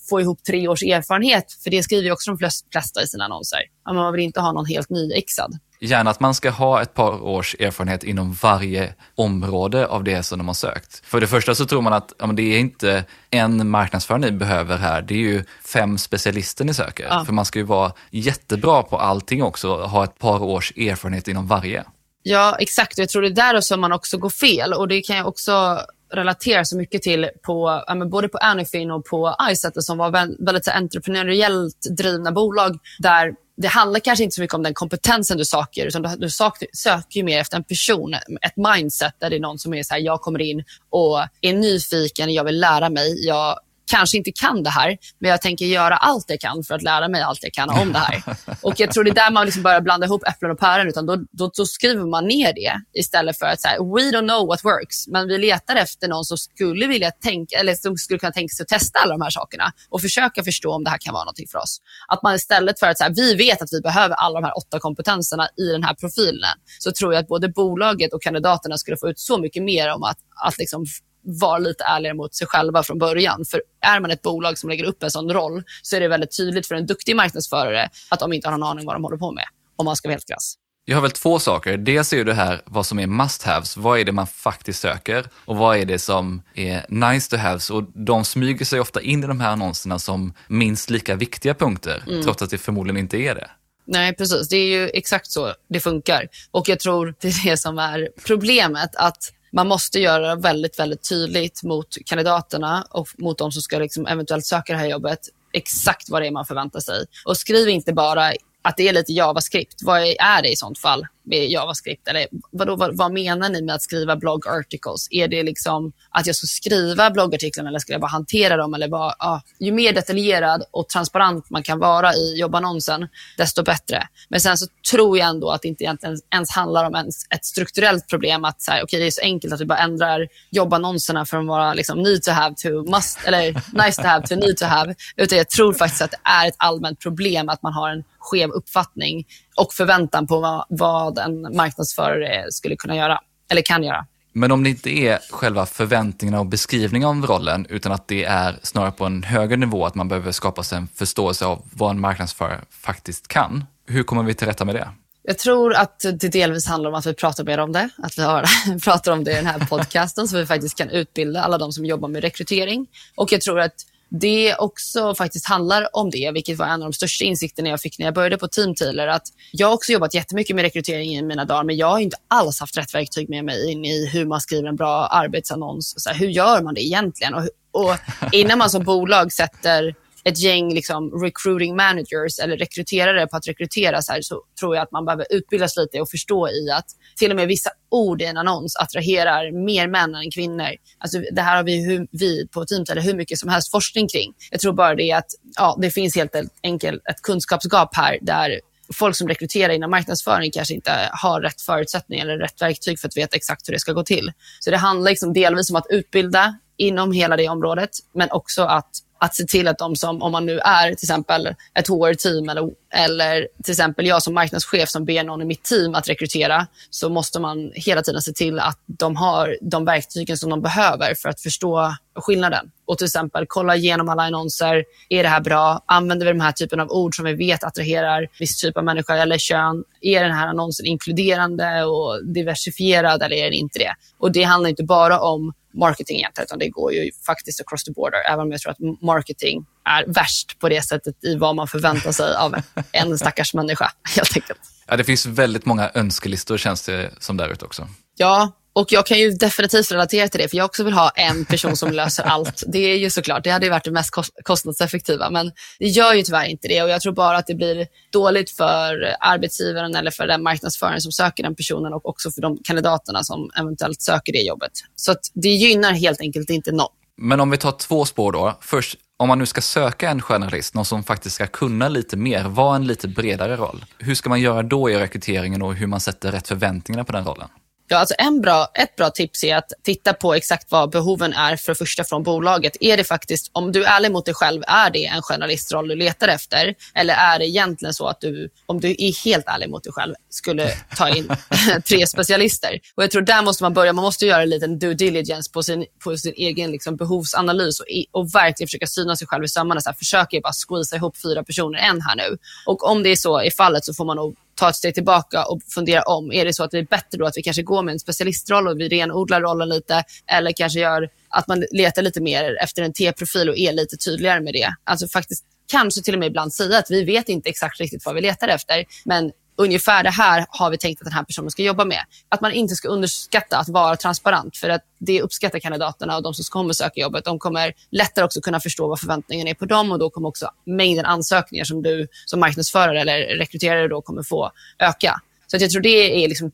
få ihop tre års erfarenhet, för det skriver ju också de flesta i sina annonser. Man vill inte ha någon helt nyexad. Gärna att man ska ha ett par års erfarenhet inom varje område av det som de har sökt. För det första så tror man att ja, det är inte en marknadsförare ni behöver här, det är ju fem specialister ni söker. Ja. För man ska ju vara jättebra på allting också, ha ett par års erfarenhet inom varje. Ja, exakt. Jag tror det är där som man också går fel. Och det kan jag också relaterar så mycket till på, både på Anyfin och på iSetter som var väldigt entreprenöriellt drivna bolag där det handlar kanske inte så mycket om den kompetensen du söker, utan du, du söker, söker mer efter en person, ett mindset där det är någon som är så här, jag kommer in och är nyfiken, jag vill lära mig, jag kanske inte kan det här, men jag tänker göra allt jag kan för att lära mig allt jag kan om det här. Och Jag tror det är där man liksom börjar blanda ihop äpplen och päron. Utan då, då, då, skriver man ner det istället för att säga we don't know what works. Men vi letar efter någon som skulle vilja tänka, eller som skulle kunna tänka sig att testa alla de här sakerna och försöka förstå om det här kan vara någonting för oss. Att man istället för att säga vi vet att vi behöver alla de här åtta kompetenserna i den här profilen, så tror jag att både bolaget och kandidaterna skulle få ut så mycket mer om att, att liksom vara lite ärligare mot sig själva från början. För är man ett bolag som lägger upp en sån roll så är det väldigt tydligt för en duktig marknadsförare att de inte har någon aning vad de håller på med, om man ska vara helt krass. Jag har väl två saker. Dels är ju det här vad som är must-haves. Vad är det man faktiskt söker? Och vad är det som är nice to haves? Och de smyger sig ofta in i de här annonserna som minst lika viktiga punkter, mm. trots att det förmodligen inte är det. Nej, precis. Det är ju exakt så det funkar. Och jag tror det är det som är problemet, att man måste göra väldigt, väldigt tydligt mot kandidaterna och mot de som ska liksom eventuellt söka det här jobbet exakt vad det är man förväntar sig. Och skriv inte bara att det är lite JavaScript. Vad är det i sånt fall? Med JavaScript? Eller vadå, vad, vad menar ni med att skriva blog articles? Är det liksom att jag ska skriva bloggartiklarna eller ska jag bara hantera dem? Eller bara, ja, ju mer detaljerad och transparent man kan vara i jobbannonsen, desto bättre. Men sen så tror jag ändå att det inte egentligen ens handlar om ens ett strukturellt problem. Att så här, okay, det är så enkelt att vi bara ändrar jobbannonserna från att vara liksom, need to have to must, eller nice to have to need to have. Utan jag tror faktiskt att det är ett allmänt problem att man har en skev uppfattning och förväntan på vad, vad en marknadsförare skulle kunna göra, eller kan göra. Men om det inte är själva förväntningarna och beskrivningen av rollen, utan att det är snarare på en högre nivå, att man behöver skapa sig en förståelse av vad en marknadsförare faktiskt kan. Hur kommer vi till rätta med det? Jag tror att det delvis handlar om att vi pratar mer om det, att vi har, pratar om det i den här podcasten så vi faktiskt kan utbilda alla de som jobbar med rekrytering. Och jag tror att det också faktiskt handlar om det, vilket var en av de största insikterna jag fick när jag började på Team Taylor. Att jag har också jobbat jättemycket med rekrytering i mina dagar, men jag har inte alls haft rätt verktyg med mig in i hur man skriver en bra arbetsannons. Så här, hur gör man det egentligen? Och, och innan man som bolag sätter ett gäng liksom, recruiting managers eller rekryterare på att rekrytera så, här, så tror jag att man behöver utbildas lite och förstå i att till och med vissa ord i en annons attraherar mer män än kvinnor. Alltså, det här har vi, hur, vi på Teamteller hur mycket som helst forskning kring. Jag tror bara det att ja, det finns helt enkelt ett kunskapsgap här där folk som rekryterar inom marknadsföring kanske inte har rätt förutsättningar eller rätt verktyg för att veta exakt hur det ska gå till. Så det handlar liksom delvis om att utbilda inom hela det området, men också att att se till att de som, om man nu är till exempel ett HR-team eller, eller till exempel jag som marknadschef som ber någon i mitt team att rekrytera, så måste man hela tiden se till att de har de verktygen som de behöver för att förstå skillnaden. Och till exempel kolla igenom alla annonser. Är det här bra? Använder vi den här typen av ord som vi vet attraherar viss typ av människa eller kön? Är den här annonsen inkluderande och diversifierad eller är den inte det? Och det handlar inte bara om marketing egentligen, utan det går ju faktiskt across the border, även om jag tror att marketing är värst på det sättet i vad man förväntar sig av en stackars människa, helt enkelt. Ja, det finns väldigt många önskelistor känns det som där ute också. Ja, och jag kan ju definitivt relatera till det, för jag också vill ha en person som löser allt. Det är ju såklart, det hade ju varit det mest kostnadseffektiva, men det gör ju tyvärr inte det. Och jag tror bara att det blir dåligt för arbetsgivaren eller för den marknadsföraren som söker den personen och också för de kandidaterna som eventuellt söker det jobbet. Så det gynnar helt enkelt inte någon. Men om vi tar två spår då. Först Om man nu ska söka en journalist, någon som faktiskt ska kunna lite mer, vara en lite bredare roll. Hur ska man göra då i rekryteringen och hur man sätter rätt förväntningar på den rollen? Ja, alltså en bra, ett bra tips är att titta på exakt vad behoven är för första från bolaget. Är det faktiskt, om du är ärlig mot dig själv, är det en generalistroll du letar efter? Eller är det egentligen så att du, om du är helt ärlig mot dig själv, skulle ta in tre specialister? Och Jag tror där måste man börja. Man måste göra en liten due diligence på sin, på sin egen liksom, behovsanalys och, och verkligen försöka syna sig själv i sömmarna. Försöker bara squeeza ihop fyra personer en här nu. Och om det är så i fallet så får man nog ta ett steg tillbaka och fundera om. Är det så att det är bättre då att vi kanske går med en specialistroll och vi renodlar rollen lite eller kanske gör att man letar lite mer efter en T-profil och är lite tydligare med det. Alltså faktiskt kanske till och med ibland säga att vi vet inte exakt riktigt vad vi letar efter, men ungefär det här har vi tänkt att den här personen ska jobba med. Att man inte ska underskatta att vara transparent för att det uppskattar kandidaterna och de som kommer söka jobbet. De kommer lättare också kunna förstå vad förväntningarna är på dem och då kommer också mängden ansökningar som du som marknadsförare eller rekryterare då kommer få öka. Så jag tror det är liksom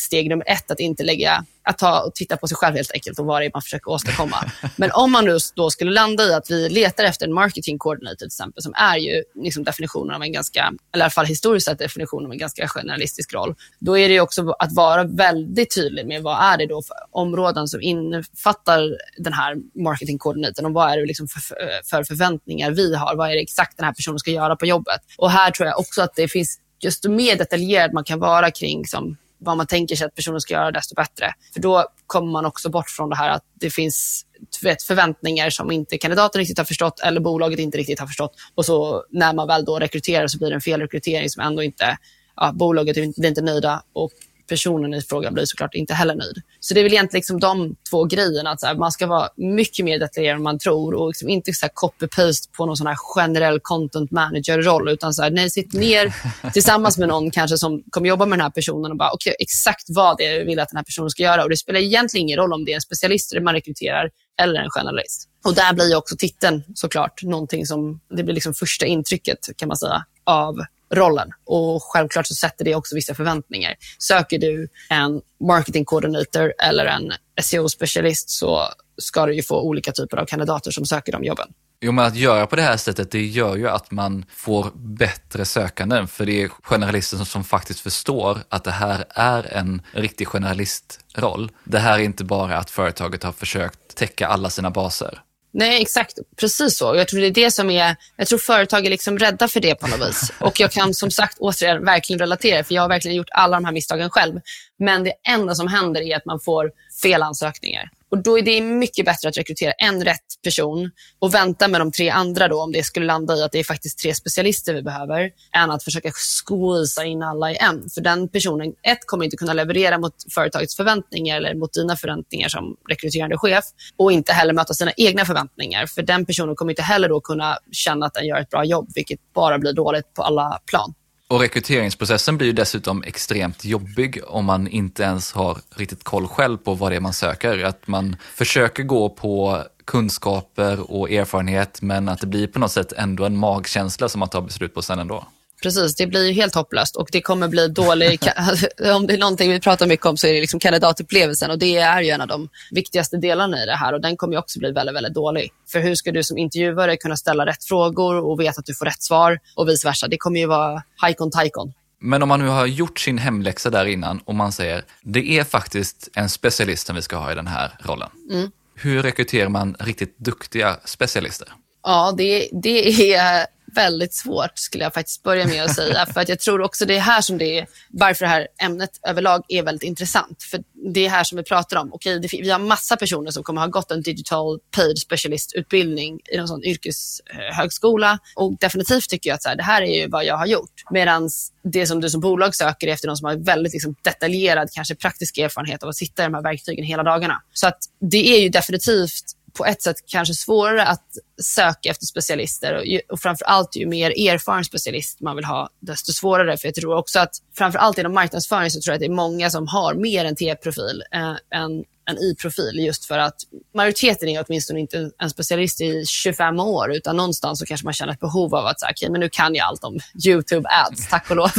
steg nummer ett, att inte lägga, att ta och titta på sig själv helt enkelt och vad det är man försöker åstadkomma. Men om man nu då skulle landa i att vi letar efter en marketing coordinator till exempel, som är ju liksom definitionen av en ganska, eller i alla fall historiskt sett definitionen av en ganska generalistisk roll, då är det också att vara väldigt tydlig med vad är det då för områden som innefattar den här marketing coordinatorn och vad är det liksom för, för förväntningar vi har, vad är det exakt den här personen ska göra på jobbet. Och här tror jag också att det finns desto mer detaljerad man kan vara kring liksom, vad man tänker sig att personen ska göra, desto bättre. För då kommer man också bort från det här att det finns vet, förväntningar som inte kandidaten riktigt har förstått eller bolaget inte riktigt har förstått. Och så när man väl då rekryterar så blir det en felrekrytering som ändå inte, ja, bolaget blir inte nöjda och personen i fråga blir såklart inte heller nöjd. Så det är väl egentligen liksom de två grejerna. Att här, man ska vara mycket mer detaljerad än man tror och liksom inte copy-paste på någon sån här generell content manager-roll. Utan så här, nej, sitt ner tillsammans med någon kanske som kommer jobba med den här personen och bara, okej, okay, exakt vad det är du vill att den här personen ska göra. Och Det spelar egentligen ingen roll om det är en specialist man rekryterar eller en generalist. Och där blir också titeln såklart någonting som, det blir liksom första intrycket kan man säga av rollen. Och självklart så sätter det också vissa förväntningar. Söker du en marketing coordinator eller en SEO-specialist så ska du ju få olika typer av kandidater som söker de jobben. Jo, men att göra på det här sättet, det gör ju att man får bättre sökanden, för det är generalister som, som faktiskt förstår att det här är en riktig generalistroll. Det här är inte bara att företaget har försökt täcka alla sina baser. Nej, exakt. Precis så. Jag tror det är det som är... Jag tror företag är liksom rädda för det på något vis. Och jag kan som sagt återigen verkligen relatera, för jag har verkligen gjort alla de här misstagen själv. Men det enda som händer är att man får fel ansökningar. Och Då är det mycket bättre att rekrytera en rätt person och vänta med de tre andra då, om det skulle landa i att det är faktiskt tre specialister vi behöver, än att försöka squeeza in alla i en. För den personen, ett, kommer inte kunna leverera mot företagets förväntningar eller mot dina förväntningar som rekryterande chef och inte heller möta sina egna förväntningar. För den personen kommer inte heller då kunna känna att den gör ett bra jobb, vilket bara blir dåligt på alla plan. Och rekryteringsprocessen blir ju dessutom extremt jobbig om man inte ens har riktigt koll själv på vad det är man söker. Att man försöker gå på kunskaper och erfarenhet men att det blir på något sätt ändå en magkänsla som man tar beslut på sen ändå. Precis, det blir helt hopplöst och det kommer bli dålig... om det är någonting vi pratar mycket om så är det liksom kandidatupplevelsen och det är ju en av de viktigaste delarna i det här och den kommer också bli väldigt, väldigt dålig. För hur ska du som intervjuare kunna ställa rätt frågor och veta att du får rätt svar och vice versa. Det kommer ju vara hajkon tajkon. Men om man nu har gjort sin hemläxa där innan och man säger det är faktiskt en specialist som vi ska ha i den här rollen. Mm. Hur rekryterar man riktigt duktiga specialister? Ja, det, det är väldigt svårt, skulle jag faktiskt börja med att säga. För att jag tror också det är här som det är, varför det här ämnet överlag är väldigt intressant. För det är här som vi pratar om. Okej, det, vi har massa personer som kommer ha gått en digital paid specialistutbildning i någon sån yrkeshögskola. Och definitivt tycker jag att så här, det här är ju vad jag har gjort. Medan det som du som bolag söker är efter någon som har väldigt liksom, detaljerad, kanske praktisk erfarenhet av att sitta i de här verktygen hela dagarna. Så att det är ju definitivt på ett sätt kanske svårare att söka efter specialister och, ju, och framför allt ju mer erfaren specialist man vill ha, desto svårare. För jag tror också att framför allt inom marknadsföring så tror jag att det är många som har mer en T-profil eh, än en i-profil just för att majoriteten är åtminstone inte en specialist i 25 år utan någonstans så kanske man känner ett behov av att säga, okay, men nu kan jag allt om YouTube ads, tack och lov.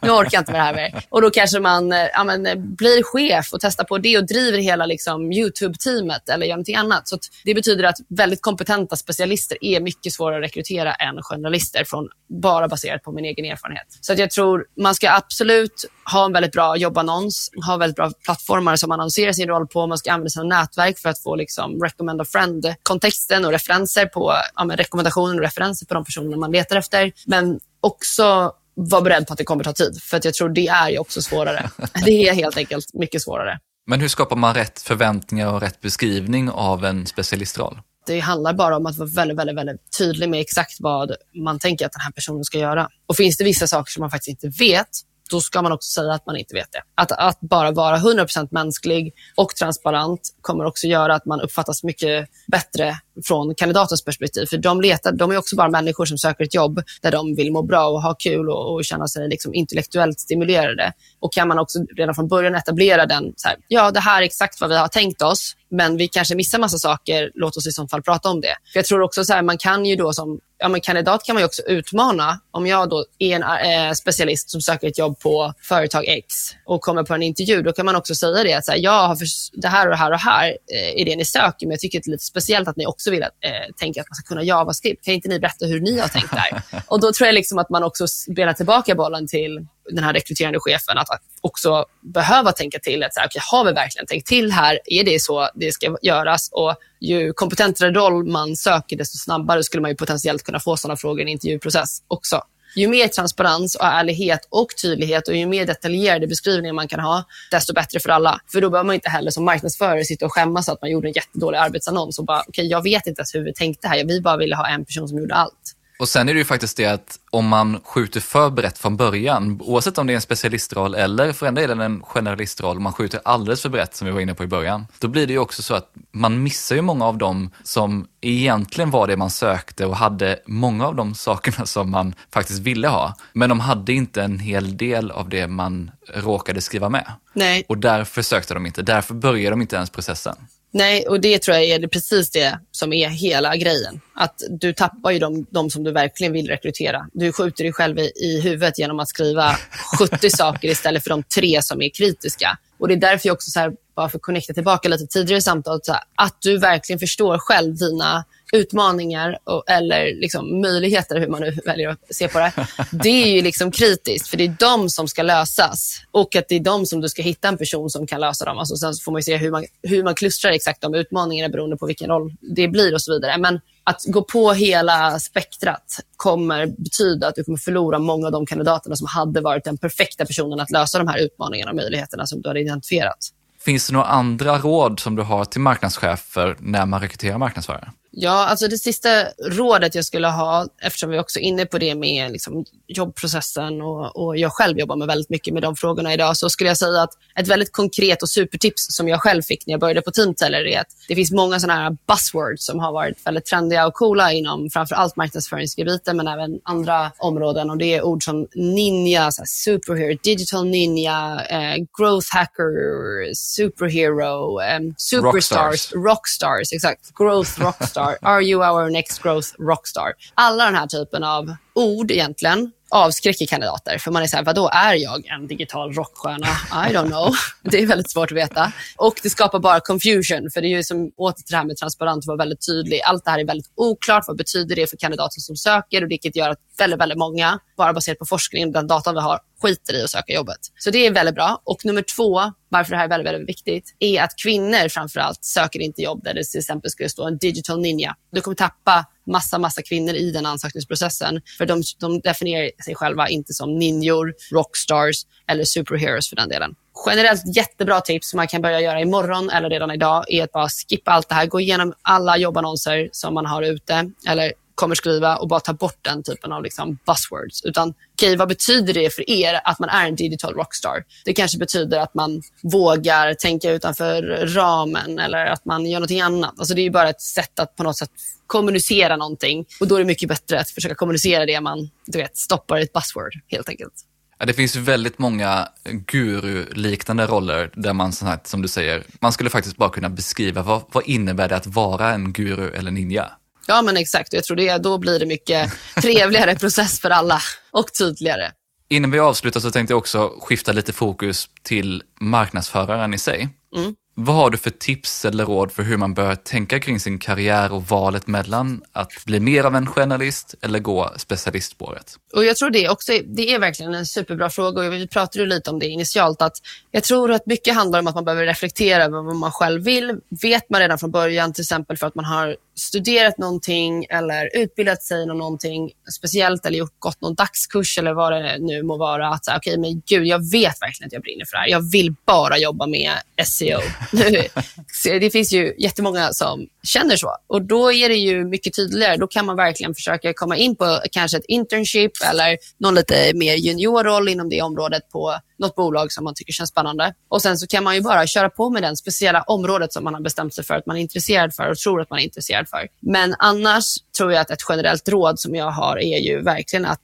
nu orkar jag inte med det här mer. Och då kanske man eh, ja, men, eh, blir chef och testar på det och driver hela liksom, YouTube-teamet eller gör någonting annat. Så det betyder att väldigt kompetenta specialister är mycket svårare att rekrytera än journalister från bara baserat på min egen erfarenhet. Så att jag tror man ska absolut ha en väldigt bra jobbannons, ha väldigt bra plattformar som man annonserar sin roll på. Man ska använda sina nätverk för att få liksom recommend a friend-kontexten och referenser på ja, rekommendationer och referenser på de personer man letar efter. Men också vara beredd på att det kommer ta tid, för att jag tror det är ju också svårare. Det är helt enkelt mycket svårare. Men hur skapar man rätt förväntningar och rätt beskrivning av en specialistroll? Det handlar bara om att vara väldigt, väldigt, väldigt tydlig med exakt vad man tänker att den här personen ska göra. Och finns det vissa saker som man faktiskt inte vet, då ska man också säga att man inte vet det. Att, att bara vara 100% mänsklig och transparent kommer också göra att man uppfattas mycket bättre från kandidatens perspektiv. För de, letar, de är också bara människor som söker ett jobb där de vill må bra och ha kul och, och känna sig liksom intellektuellt stimulerade. Och kan man också redan från början etablera den, så här, ja det här är exakt vad vi har tänkt oss, men vi kanske missar massa saker, låt oss i så fall prata om det. För Jag tror också så här, man kan ju då som ja, men kandidat kan man också utmana. Om jag då är en äh, specialist som söker ett jobb på företag X och kommer på en intervju, då kan man också säga det att så här, jag har för, det här och det här och här eh, är det ni söker, men jag tycker det är lite speciellt att ni också vill att, eh, tänka att man ska kunna JavaScript. Kan inte ni berätta hur ni har tänkt där? och då tror jag liksom att man också spelar tillbaka bollen till den här rekryterande chefen att också behöva tänka till. Att så här, okay, har vi verkligen tänkt till här? Är det så det ska göras? Och ju kompetentare roll man söker, desto snabbare skulle man ju potentiellt kunna få sådana frågor i en intervjuprocess också. Ju mer transparens och ärlighet och tydlighet och ju mer detaljerade beskrivningar man kan ha, desto bättre för alla. För då behöver man inte heller som marknadsförare sitta och skämmas att man gjorde en jättedålig arbetsannons och bara, okej, okay, jag vet inte ens hur vi tänkte här. Vi bara ville ha en person som gjorde allt. Och sen är det ju faktiskt det att om man skjuter för brett från början, oavsett om det är en specialistroll eller för en del en generalistroll, man skjuter alldeles för brett som vi var inne på i början, då blir det ju också så att man missar ju många av dem som egentligen var det man sökte och hade många av de sakerna som man faktiskt ville ha. Men de hade inte en hel del av det man råkade skriva med. Nej. Och därför sökte de inte, därför började de inte ens processen. Nej, och det tror jag är precis det som är hela grejen. Att du tappar ju de, de som du verkligen vill rekrytera. Du skjuter dig själv i, i huvudet genom att skriva 70 saker istället för de tre som är kritiska. Och Det är därför jag också, så här, bara för att connecta tillbaka lite tidigare i samtalet, här, att du verkligen förstår själv dina utmaningar och, eller liksom möjligheter, hur man nu väljer att se på det. Det är ju liksom kritiskt, för det är de som ska lösas och att det är de som du ska hitta en person som kan lösa dem. Alltså, sen får man se hur man, hur man klustrar exakt de utmaningarna beroende på vilken roll det blir och så vidare. Men att gå på hela spektrat kommer betyda att du kommer förlora många av de kandidaterna som hade varit den perfekta personen att lösa de här utmaningarna och möjligheterna som du har identifierat. Finns det några andra råd som du har till marknadschefer när man rekryterar marknadsförare? Ja, alltså det sista rådet jag skulle ha, eftersom vi också är inne på det med liksom jobbprocessen och, och, jag själv jobbar med väldigt mycket med de frågorna idag, så skulle jag säga att ett väldigt konkret och supertips som jag själv fick när jag började på Teamteller är att det finns många sådana här buzzwords som har varit väldigt trendiga och coola inom framför allt marknadsföringsgebieten, men även andra områden. Och Det är ord som ninja, superhero, digital ninja, eh, growth hacker, superhero, eh, superstars, rockstars. rockstars, exakt, growth rockstar? Are you our next growth rockstar? Alla den här typen av ord egentligen avskräcker kandidater. För man är så här, vadå, är jag en digital rockstjärna? I don't know. Det är väldigt svårt att veta. Och det skapar bara confusion, för det är ju som åter till det här med transparent, vara väldigt tydlig. Allt det här är väldigt oklart. Vad betyder det för kandidater som söker? Och vilket gör att väldigt, väldigt många, bara baserat på forskningen, den datan vi har, skiter i att söka jobbet. Så det är väldigt bra. Och nummer två, varför det här är väldigt, väldigt viktigt, är att kvinnor framför allt söker inte jobb där det till exempel skulle stå en digital ninja. Du kommer tappa massa, massa kvinnor i den ansökningsprocessen. För de, de definierar sig själva inte som ninjor, rockstars eller superheroes för den delen. Generellt jättebra tips som man kan börja göra imorgon eller redan idag är att bara skippa allt det här. Gå igenom alla jobbannonser som man har ute eller kommer skriva och bara ta bort den typen av liksom buzzwords. Utan okej, okay, vad betyder det för er att man är en digital rockstar? Det kanske betyder att man vågar tänka utanför ramen eller att man gör någonting annat. Alltså det är bara ett sätt att på något sätt kommunicera någonting och då är det mycket bättre att försöka kommunicera det man du vet, stoppar ett buzzword helt enkelt. Ja, det finns väldigt många guru-liknande roller där man, som du säger, man skulle faktiskt bara kunna beskriva vad, vad innebär det att vara en guru eller ninja? Ja, men exakt. Jag tror det, då blir det mycket trevligare process för alla och tydligare. Innan vi avslutar så tänkte jag också skifta lite fokus till marknadsföraren i sig. Mm. Vad har du för tips eller råd för hur man bör tänka kring sin karriär och valet mellan att bli mer av en generalist eller gå specialistspåret? Och jag tror det också, det är verkligen en superbra fråga och vi pratade lite om det initialt att jag tror att mycket handlar om att man behöver reflektera över vad man själv vill. Vet man redan från början till exempel för att man har studerat någonting eller utbildat sig inom någonting speciellt eller gjort, gått någon dagskurs eller vad det nu må vara. Att okej, okay, men gud, jag vet verkligen att jag brinner för det här. Jag vill bara jobba med SEO. det finns ju jättemånga som känner så och då är det ju mycket tydligare. Då kan man verkligen försöka komma in på kanske ett internship eller någon lite mer juniorroll inom det området på något bolag som man tycker känns spännande. Och Sen så kan man ju bara köra på med det speciella området som man har bestämt sig för att man är intresserad för och tror att man är intresserad för. Men annars tror jag att ett generellt råd som jag har är ju verkligen att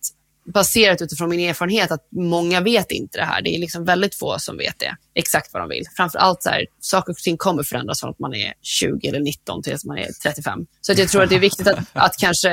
baserat utifrån min erfarenhet att många vet inte det här. Det är liksom väldigt få som vet det, exakt vad de vill. Framför allt så här, saker och ting kommer förändras från att man är 20 eller 19 till att man är 35. Så att jag tror att det är viktigt att, att kanske,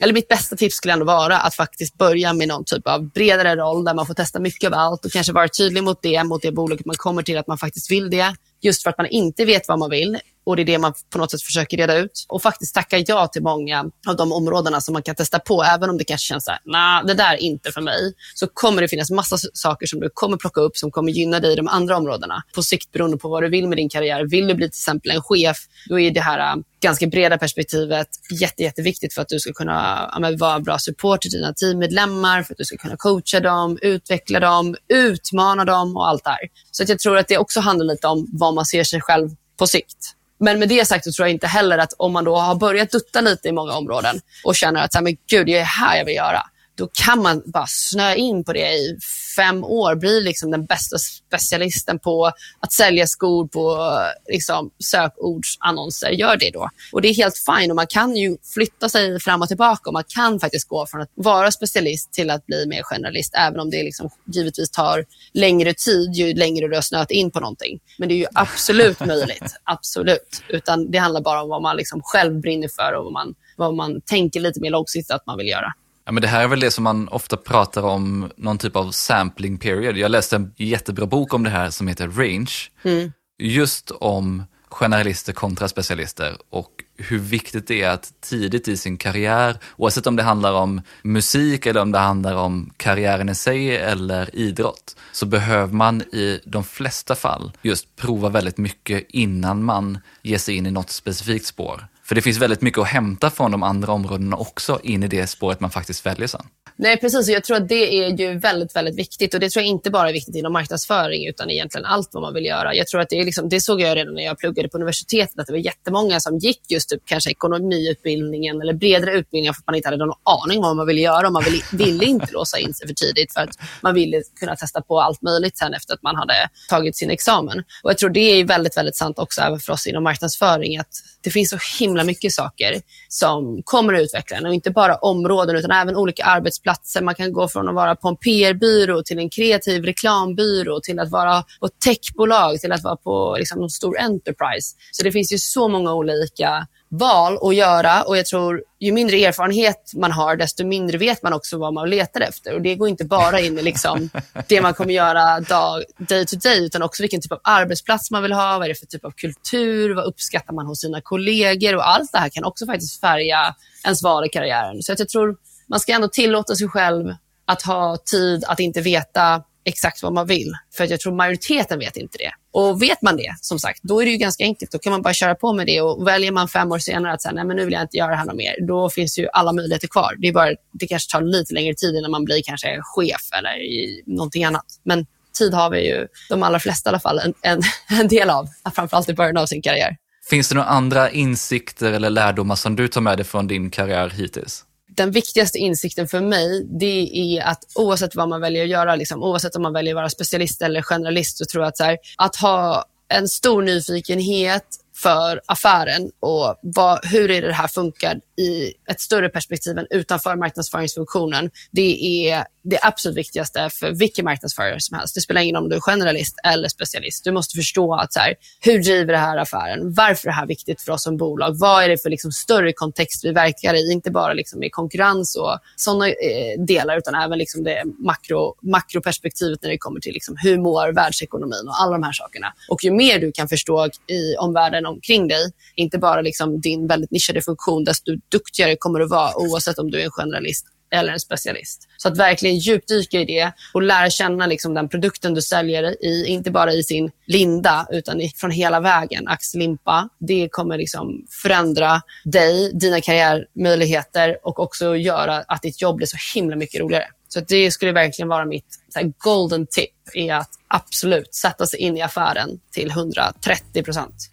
eller mitt bästa tips skulle ändå vara att faktiskt börja med någon typ av bredare roll där man får testa mycket av allt och kanske vara tydlig mot det, mot det bolaget man kommer till, att man faktiskt vill det. Just för att man inte vet vad man vill och det är det man på något sätt försöker reda ut. Och faktiskt tacka ja till många av de områdena som man kan testa på. Även om det kanske känns så här, nej, det där är inte för mig. Så kommer det finnas massa saker som du kommer plocka upp som kommer gynna dig i de andra områdena. På sikt beroende på vad du vill med din karriär. Vill du bli till exempel en chef, då är det här äh, ganska breda perspektivet jätte, jätteviktigt för att du ska kunna ja, vara bra support till dina teammedlemmar, för att du ska kunna coacha dem, utveckla dem, utmana dem och allt det här. Så att jag tror att det också handlar lite om vad man ser sig själv på sikt. Men med det sagt så tror jag inte heller att om man då har börjat dutta lite i många områden och känner att så här, men gud, det är här jag vill göra då kan man bara snöa in på det i fem år, bli liksom den bästa specialisten på att sälja skor på liksom, sökordsannonser. Gör det då. Och Det är helt fine och man kan ju flytta sig fram och tillbaka och man kan faktiskt gå från att vara specialist till att bli mer generalist, även om det liksom givetvis tar längre tid ju längre du har snöat in på någonting. Men det är ju absolut möjligt. Absolut. Utan det handlar bara om vad man liksom själv brinner för och vad man, vad man tänker lite mer långsiktigt att man vill göra. Ja, men det här är väl det som man ofta pratar om, någon typ av sampling period. Jag läste en jättebra bok om det här som heter Range. Mm. Just om generalister kontra specialister och hur viktigt det är att tidigt i sin karriär, oavsett om det handlar om musik eller om det handlar om karriären i sig eller idrott, så behöver man i de flesta fall just prova väldigt mycket innan man ger sig in i något specifikt spår. För det finns väldigt mycket att hämta från de andra områdena också in i det spåret man faktiskt väljer sen. Nej, precis. Jag tror att det är ju väldigt, väldigt viktigt. Och Det tror jag inte bara är viktigt inom marknadsföring, utan egentligen allt vad man vill göra. Jag tror att det, är liksom, det såg jag redan när jag pluggade på universitetet, att det var jättemånga som gick just typ, kanske ekonomiutbildningen eller bredare utbildningar för att man inte hade någon aning om vad man ville göra. Och man ville, ville inte låsa in sig för tidigt för att man ville kunna testa på allt möjligt sen efter att man hade tagit sin examen. Och Jag tror det är väldigt, väldigt sant också även för oss inom marknadsföring, att det finns så himla mycket saker som kommer att utveckla en och inte bara områden utan även olika arbetsplatser. Man kan gå från att vara på en PR-byrå till en kreativ reklambyrå till att vara på ett techbolag till att vara på liksom, en stor enterprise. Så det finns ju så många olika val att göra och jag tror ju mindre erfarenhet man har, desto mindre vet man också vad man letar efter. Och Det går inte bara in i liksom det man kommer göra dag, day to day, utan också vilken typ av arbetsplats man vill ha, vad är det för typ av kultur, vad uppskattar man hos sina kollegor och allt det här kan också faktiskt färga ens val i karriären. Så jag tror man ska ändå tillåta sig själv att ha tid att inte veta exakt vad man vill. För jag tror majoriteten vet inte det. Och vet man det, som sagt, då är det ju ganska enkelt. Då kan man bara köra på med det. Och väljer man fem år senare att säga, nej men nu vill jag inte göra det här något mer, då finns ju alla möjligheter kvar. Det, är bara, det kanske tar lite längre tid innan man blir kanske chef eller i någonting annat. Men tid har vi ju, de allra flesta i alla fall, en, en, en del av, framförallt i början av sin karriär. Finns det några andra insikter eller lärdomar som du tar med dig från din karriär hittills? Den viktigaste insikten för mig, det är att oavsett vad man väljer att göra, liksom, oavsett om man väljer att vara specialist eller generalist, så tror jag att, så här, att ha en stor nyfikenhet för affären och vad, hur är det, här funkar i ett större perspektiv än utanför marknadsföringsfunktionen. Det är det absolut viktigaste för vilken marknadsförare som helst. Det spelar ingen roll om du är generalist eller specialist. Du måste förstå att så här, hur driver det här affären? Varför är det här viktigt för oss som bolag? Vad är det för liksom större kontext vi verkar i? Inte bara liksom i konkurrens och sådana eh, delar, utan även liksom det makro, makroperspektivet när det kommer till liksom hur mår världsekonomin och alla de här sakerna. Och ju mer du kan förstå i omvärlden omkring dig, inte bara liksom din väldigt nischade funktion, desto duktigare kommer du vara oavsett om du är en generalist eller en specialist. Så att verkligen djupdyka i det och lära känna liksom den produkten du säljer i, inte bara i sin linda, utan i, från hela vägen, axlimpa. Det kommer liksom förändra dig, dina karriärmöjligheter och också göra att ditt jobb blir så himla mycket roligare. Så det skulle verkligen vara mitt här, golden tip, är att absolut sätta sig in i affären till 130 procent.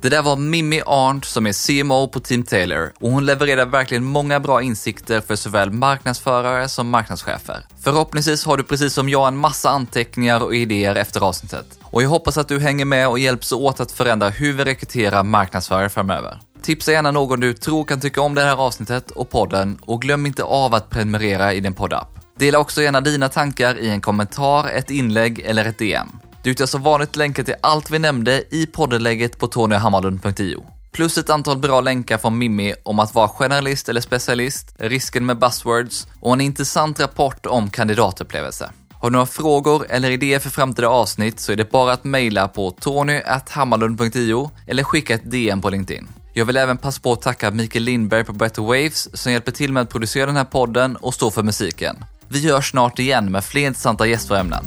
Det där var Mimmi Arndt som är CMO på Team Taylor och hon levererar verkligen många bra insikter för såväl marknadsförare som marknadschefer. Förhoppningsvis har du precis som jag en massa anteckningar och idéer efter avsnittet. Och jag hoppas att du hänger med och hjälps åt att förändra hur vi rekryterar marknadsförare framöver. Tipsa gärna någon du tror kan tycka om det här avsnittet och podden och glöm inte av att prenumerera i din poddapp. Dela också gärna dina tankar i en kommentar, ett inlägg eller ett DM. Du hittar som vanligt länkar till allt vi nämnde i poddenlägget på tonyhammarlund.io. Plus ett antal bra länkar från Mimmi om att vara generalist eller specialist, risken med buzzwords och en intressant rapport om kandidatupplevelse. Har du några frågor eller idéer för framtida avsnitt så är det bara att mejla på tony.hammarlund.io eller skicka ett DM på LinkedIn. Jag vill även passa på att tacka Mikael Lindberg på Better Waves som hjälper till med att producera den här podden och stå för musiken. Vi hörs snart igen med fler intressanta gäster och ämnen.